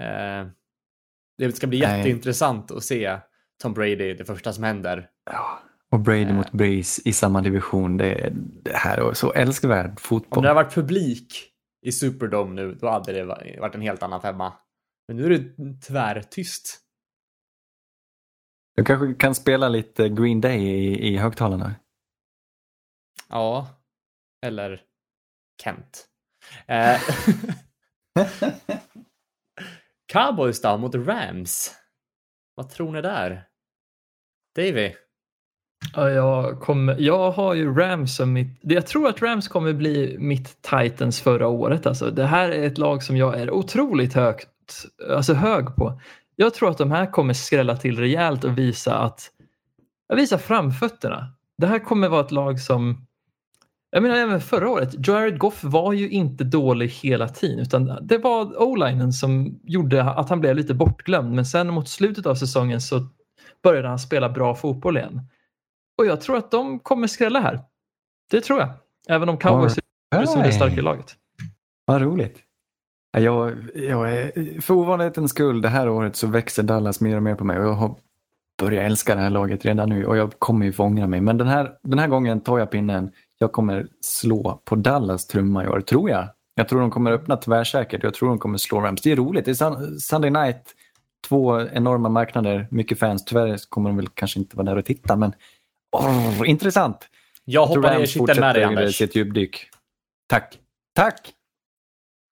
Eh, det ska bli Nej. jätteintressant att se Tom Brady, det första som händer. Ja. Och Brady Eh. mot Breeze i samma division. Det, det här är så älskvärd Om fotboll. det hade varit publik i Superdome nu, då hade det va- varit en helt annan femma. Men nu är det tvärtyst. Du kanske kan spela lite Green Day i, i högtalarna. Ja. Eller Kent. Eh, Cowboys då mot Rams. Vad tror ni där? Davy? Ja, jag, kommer, jag har ju Rams som mitt... Jag tror att Rams kommer bli mitt Titans förra året. Alltså, det här är ett lag som jag är otroligt högt, alltså hög på. Jag tror att de här kommer skrälla till rejält och visa att visa framfötterna. Det här kommer vara ett lag som jag menar även förra året, Jared Goff var ju inte dålig hela tiden utan det var o-linen som gjorde att han blev lite bortglömd men sen mot slutet av säsongen så började han spela bra fotboll igen. Och jag tror att de kommer skrälla här. Det tror jag. Även om Cowboys är som det starka laget. Vad roligt. Ja, Jag, jag är, för ovanlighetens skull, det här året så växer Dallas mer och mer på mig och jag har börjat älska det här laget redan nu och jag kommer ju få ångra mig. Men den här, den här gången tar jag pinnen. Jag kommer slå på Dallas trumma i år, tror jag. Jag tror de kommer öppna tvärsäkert. Jag tror de kommer slå Rams. Det är roligt. Det är Sun- Sunday night. Två enorma marknader, mycket fans. Tyvärr kommer de väl kanske inte vara där och titta, men åh, intressant. Jag hoppar ner Rams kitteln med dig Anders. sitt djupdyk. Tack. Tack!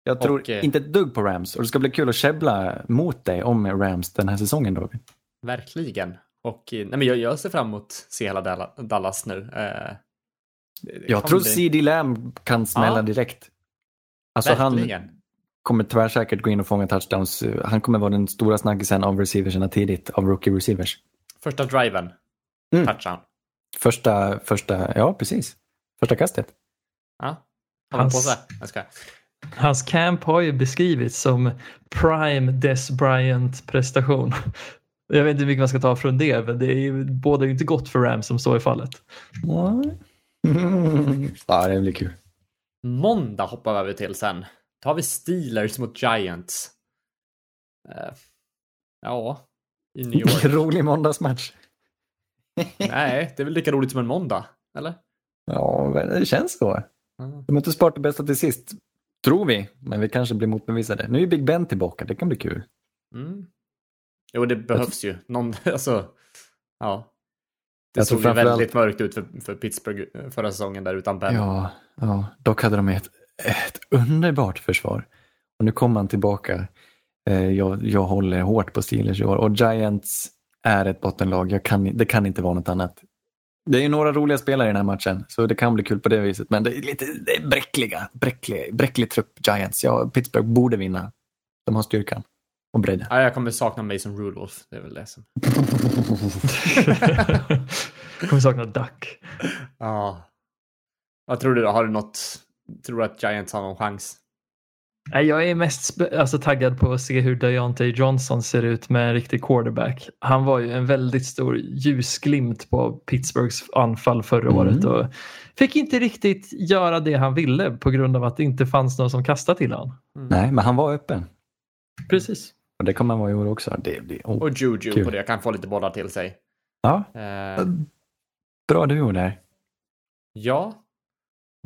Jag tror Och, inte ett dugg på Rams och det ska bli kul att käbbla mot dig om Rams den här säsongen David. Verkligen. Och eh, nej, men jag, jag ser fram emot att se hela Dalla- Dallas nu. Eh, Jag tror CD Lamb kan smälla Ja. direkt. Alltså han kommer tvärsäkert gå in och fånga touchdowns. Han kommer vara den stora snackisen av receiverserna tidigt, av rookie receivers. Första driven. Mm. Touchdown. Första, första, ja precis. Första kastet. Ja. Har han på Hans- sig? Jag ska. Hans camp har ju beskrivits som prime Des Bryant prestation. Jag vet inte hur mycket man ska ta från det, men det är ju, båda ju inte gott för Rams som så är fallet. ja, det blir kul. Måndag hoppar vi över till sen. Då har vi Steelers mot Giants. Eh, ja, i New York. Rolig måndagsmatch. Nej, det är väl lika roligt som en måndag, eller? Ja, men det känns så. Mm. De har inte sparat det bästa till sist. Tror vi, men vi kanske blir motbevisade. Nu är Big Ben tillbaka, det kan bli kul. Mm. Jo, det behövs ju. Någon, alltså, ja. Det såg ju väldigt mörkt ut för, för Pittsburgh eh, förra säsongen där utan Ben. Ja, ja, dock hade de ett, ett underbart försvar. Och nu kommer han tillbaka. Eh, Jag, jag håller hårt på Steelers i år och Giants är ett bottenlag. Kan, det kan inte vara något annat. Det är ju några roliga spelare i den här matchen, så det kan bli kul på det viset. Men det är lite det är bräckliga, bräcklig, bräcklig trupp Giants. Ja, Pittsburgh borde vinna. De har styrkan och bredden. Ja, jag kommer sakna Mason Rudolph. Det är väl det som... kommer sakna Duck. Ja. Vad tror du? då? Har du något? Tror du att Giants har någon chans? Nej, Jag är mest alltså, taggad på att se hur Deontay Johnson ser ut med en riktig quarterback. Han var ju en väldigt stor ljusglimt på Pittsburghs anfall förra Mm. året och fick inte riktigt göra det han ville på grund av att det inte fanns någon som kastade till honom. Nej, men han var öppen. Precis. Och det kommer han vara i år också. Det blir oh. Och Juju Kul. på det. Kan få lite bollar till sig. ja, Eh, bra duo där. ja.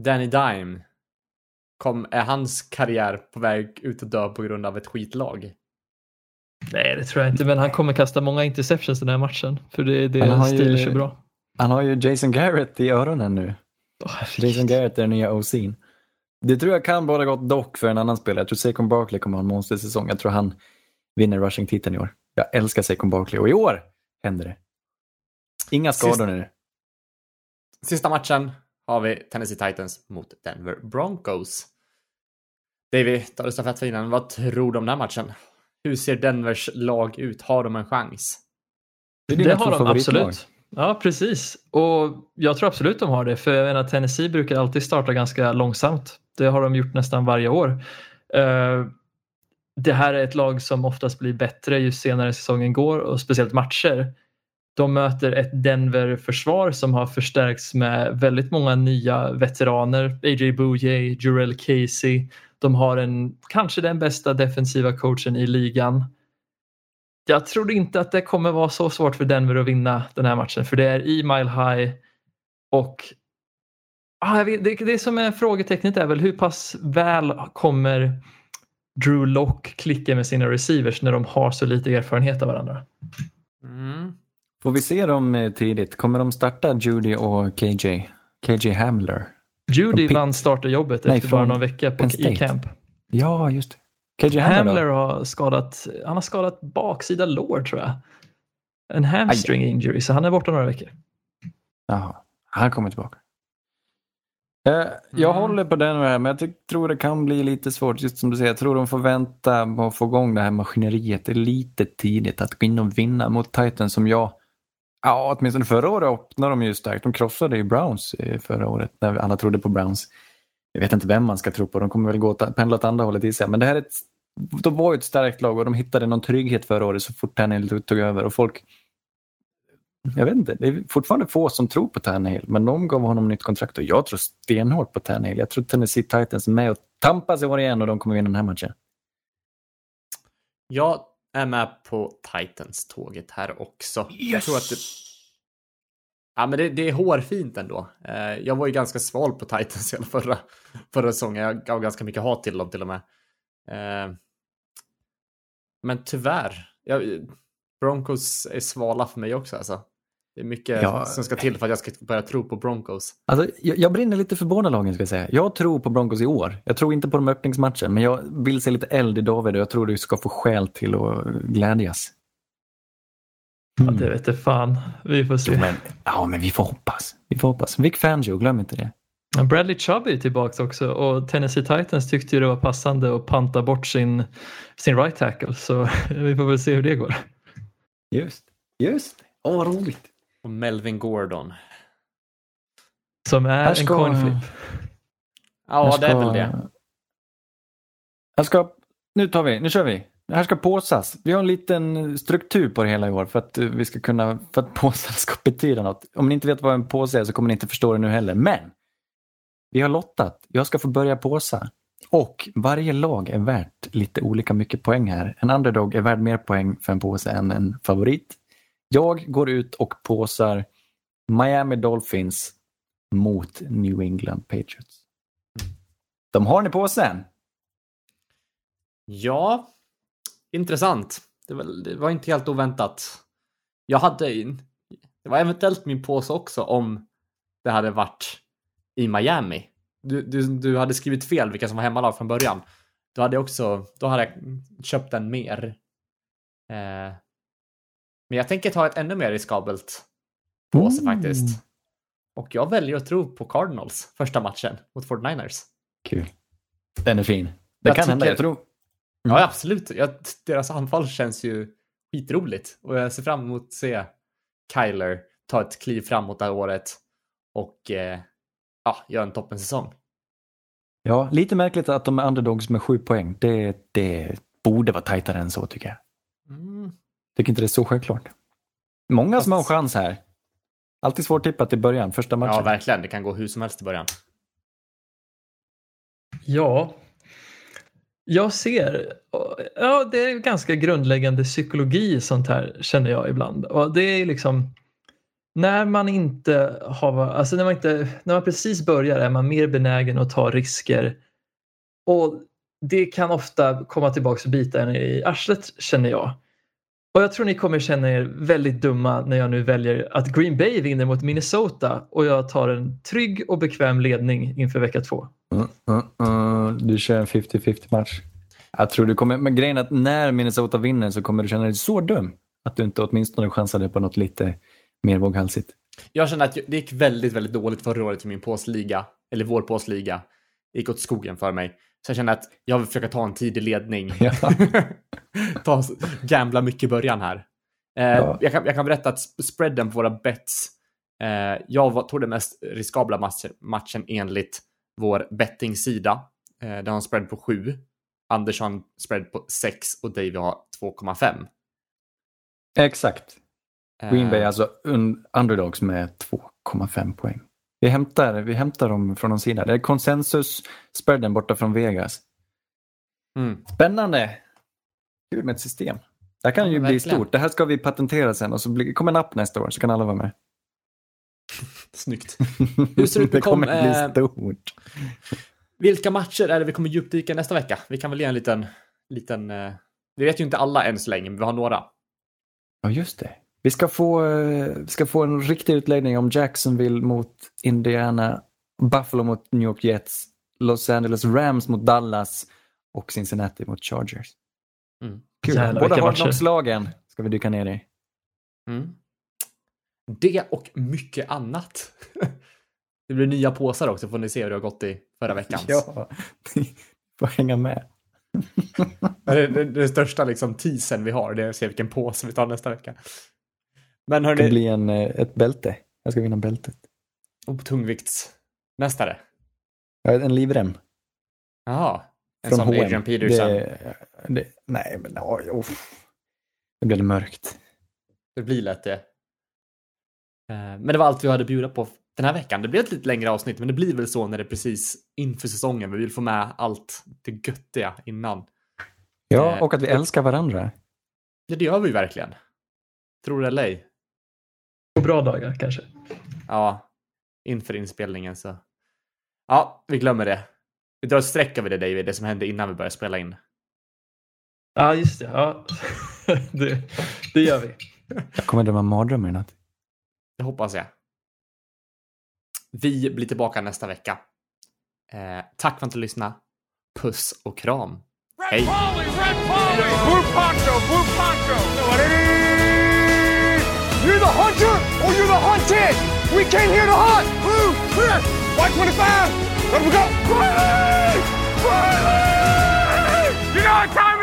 Danny Dime. Kom, är hans karriär på väg ut och dö på grund av ett skitlag? Nej, det tror jag inte, men han kommer kasta många interceptions den här matchen. För det är Han det ju- Steelers är bra. Han har ju Jason Garrett i öronen nu. Jason Garrett är den nya OC'n. Det tror jag kan båda gott dock för en annan spelare. Jag tror Saquon Barkley kommer ha en monstersäsong. Jag tror han vinner rushing-titeln i år. Jag älskar Saquon Barkley och i år händer det. Inga skador Sist- nu. Sista matchen har vi Tennessee Titans mot Denver Broncos. David, tar du stafettfinan. Vad tror du om den här matchen? Hur ser Denvers lag ut? Har de en chans? Det, Det har de absolut. Ja, precis. Och jag tror absolut de har det. För jag menar, Tennessee brukar alltid starta ganska långsamt. Det har de gjort nästan varje år. Eh, det här är ett lag som oftast blir bättre ju senare säsongen går och speciellt matcher. De möter ett Denver-försvar som har förstärkts med väldigt många nya veteraner. A.J. Bouye, Jurel Casey. De har en, kanske den bästa defensiva coachen i ligan. Jag tror inte att det kommer vara så svårt för Denver att vinna den här matchen för det är i Mile High och ah, jag vet, det, det som är frågetecknet är väl hur pass väl kommer Drew Lock klicka med sina receivers när de har så lite erfarenhet av varandra. Mm. Får vi se dem eh, tidigt? Kommer de starta Judy och KJ? KJ Hamler? Judy vann startarjobbet Nej, efter bara från någon vecka på, i State. camp. Ja, just det. KJ Hamler, Hamler har skadat, han har skadat baksida lår tror jag. En hamstring injury så han är borta några veckor. Jaha, han kommer tillbaka. Eh, Jag Mm. håller på den här, men jag tror det kan bli lite svårt. Just som du säger, jag tror de får vänta att få igång det här maskineriet. Det är lite tidigt att gå in och vinna mot Titans som jag... Ja, åtminstone förra året öppnade de ju starkt. De krossade ju Browns eh, förra året när alla trodde på Browns. Jag vet inte vem man ska tro på. De kommer väl gå pendla åt andra hållet i sig. Men det här är ett, de var ju ett starkt lag och de hittade någon trygghet förra året så fort Tannehill tog över. Och folk jag vet inte, det är fortfarande få som tror på Tannehill, men de gav honom nytt kontrakt och jag tror stenhårt på Tannehill. Jag tror Tennessee Titans är med och tampas i år igen och de kommer vinna den här matchen. Jag är med på Titans-tåget här också. Jag tror att det... Ja, men det, det är hårfint ändå. Eh, jag var ju ganska sval på Titans hela förra, förra säsongen. Jag gav ganska mycket hat till dem till och med. Eh, men tyvärr. Jag, Broncos är svala för mig också alltså. Det är mycket Ja. som ska till för att jag ska börja tro på Broncos. Alltså, jag, jag brinner lite för båda lagen ska jag säga. Jag tror på Broncos i år. Jag tror inte på de öppningsmatchen, men jag vill se lite eld i David och jag tror du ska få skäl till att glädjas. Ja, det vet jag fan. Vi får se. Men, ja, men vi får hoppas. Vi får hoppas. Vic Fangio, glöm inte det. Bradley Chubb är tillbaka också och Tennessee Titans tyckte ju det var passande att panta bort sin, sin right tackle så vi får väl se hur det går. Just, just. Åh, vad roligt. Och Melvin Gordon. Som är en ska- coin flip. Ja, Jag det är ska- väl det. Ska, nu tar vi, nu kör vi. Det här ska påsas. Vi har en liten struktur på det hela i år för att vi ska kunna, för att påsar ska betyda något. Om ni inte vet vad en påse är så kommer ni inte förstå det nu heller. Men vi har lottat. Jag ska få börja påsa. Och varje lag är värt lite olika mycket poäng här. En underdog är värd mer poäng för en påse än en favorit. Jag går ut och påsar Miami Dolphins mot New England Patriots. De har ni påsen. Ja, intressant. Det var, det var inte helt oväntat. Jag hade in, det var eventuellt min påse också om det hade varit i Miami. Du, du, du hade skrivit fel vilka som var hemmalag från början. Då hade jag också, då hade jag köpt den mer. Eh, men jag tänker ta ett ännu mer riskabelt påse Mm. faktiskt. Och jag väljer att tro på Cardinals första matchen mot 49ers. Kul. Den är fin. Det Jag kan hända. tycker- Jag tror... Ja, absolut. Jag, deras anfall känns ju skitroligt och jag ser fram emot att se Kyler ta ett kliv framåt det här året och eh, ja, göra en toppensäsong. Ja, lite märkligt att de är underdogs med sju poäng. Det, det borde vara tajtare än så tycker jag. Tycker inte det är så självklart. Många som har en chans här. Alltid svårtippat i början, första matchen. Ja, verkligen. Det kan gå hur som helst i början. Ja, jag ser. Ja, det är ganska grundläggande psykologi sånt här känner jag ibland. Och det är liksom när man inte har, alltså när man inte, när man precis börjar är man mer benägen att ta risker. Och det kan ofta komma tillbaka och bita en i arslet känner jag. Och jag tror ni kommer känna er väldigt dumma när jag nu väljer att Green Bay vinner mot Minnesota och jag tar en trygg och bekväm ledning inför vecka två. Mm, mm, mm. Du kör en 50-50 match. Jag tror du kommer, men grejen är att när Minnesota vinner så kommer du känna dig så dum att du inte åtminstone chansade på något lite mer våghalsigt. Jag känner att det gick väldigt, väldigt dåligt förra året i min påsliga, eller vår påsliga. Det gick åt skogen för mig. Så jag känner att jag vill försöka ta en tidig ledning. Ja. ta, gambla mycket i början här. Eh, Ja. jag, kan, jag kan berätta att sp- spreaden på våra bets. Eh, jag var, tog den mest riskabla matchen, matchen enligt vår bettingsida. Eh, där har en spread på 7. Anders har en spread på 6 och Davy har 2,5. Exakt. Eh, Green Bay är alltså un- underdogs med 2,5 poäng. Vi hämtar, vi hämtar dem från någon sida. Det är konsensus spreaden borta från Vegas. mm. Spännande! Kul med ett system. Det här kan Ja, ju bli verkligen. stort. Det här ska vi patentera sen och så blir, kommer en app nästa år så kan alla vara med. Snyggt. Hur ser det ut det kommer kom- bli eh, stort. Vilka matcher är det vi kommer djupdyka nästa vecka? Vi kan väl ge en liten, liten... Eh, vi vet ju inte alla än så länge, men vi har några. Ja, just det. Vi ska få, eh, vi ska få en riktig utläggning om Jacksonville mot Indiana, Buffalo mot New York Jets, Los Angeles Rams mot Dallas och Cincinnati mot Chargers. Mm. Kul. Båda. Hardknocks-lagen ska vi dyka ner i. Mm. Det och mycket annat. det blir nya påsar också, får ni se hur det har gått i förra veckans. Ja, får hänga med. Det, det, det största liksom teasern vi har, det är att se vilken påse vi tar nästa vecka. Men Det hörni, blir en, eh, ett bälte. Jag ska vinna bältet. oh, tungviktsmästare. Ja, En livrem. Jaha. En Från sån H&M. Adrian Peterson. Det... Det, det, nej, men oj, oh. Det blev mörkt. blir lätt det. Eh, Men det var allt vi hade att bjuda på den här veckan. Det blir ett lite längre avsnitt, men det blir väl så när det är precis inför säsongen. Vi vill få med allt det göttiga innan. Ja, Eh, och att vi älskar varandra. Ja, det gör vi verkligen. Tror det eller ej. På bra dagar kanske. Ja, inför inspelningen så. Ja, vi glömmer det. Vi drar ett streck över det David, det som hände innan vi började spela in. Ja, just det. Ja. det, det gör vi. Jag kommer drömma mardrömmar i natt. Det hoppas jag. Vi blir tillbaka nästa vecka. Eh, tack för att du lyssnade. Puss och kram. Hej! Red Polly, Red Polly! Blue Poncho, Blue Poncho! You're the hunter Oh, you're the hunted! We came here to hunt! Blue, clear! White 25! Let him go! Quietly! Quietly! You know what time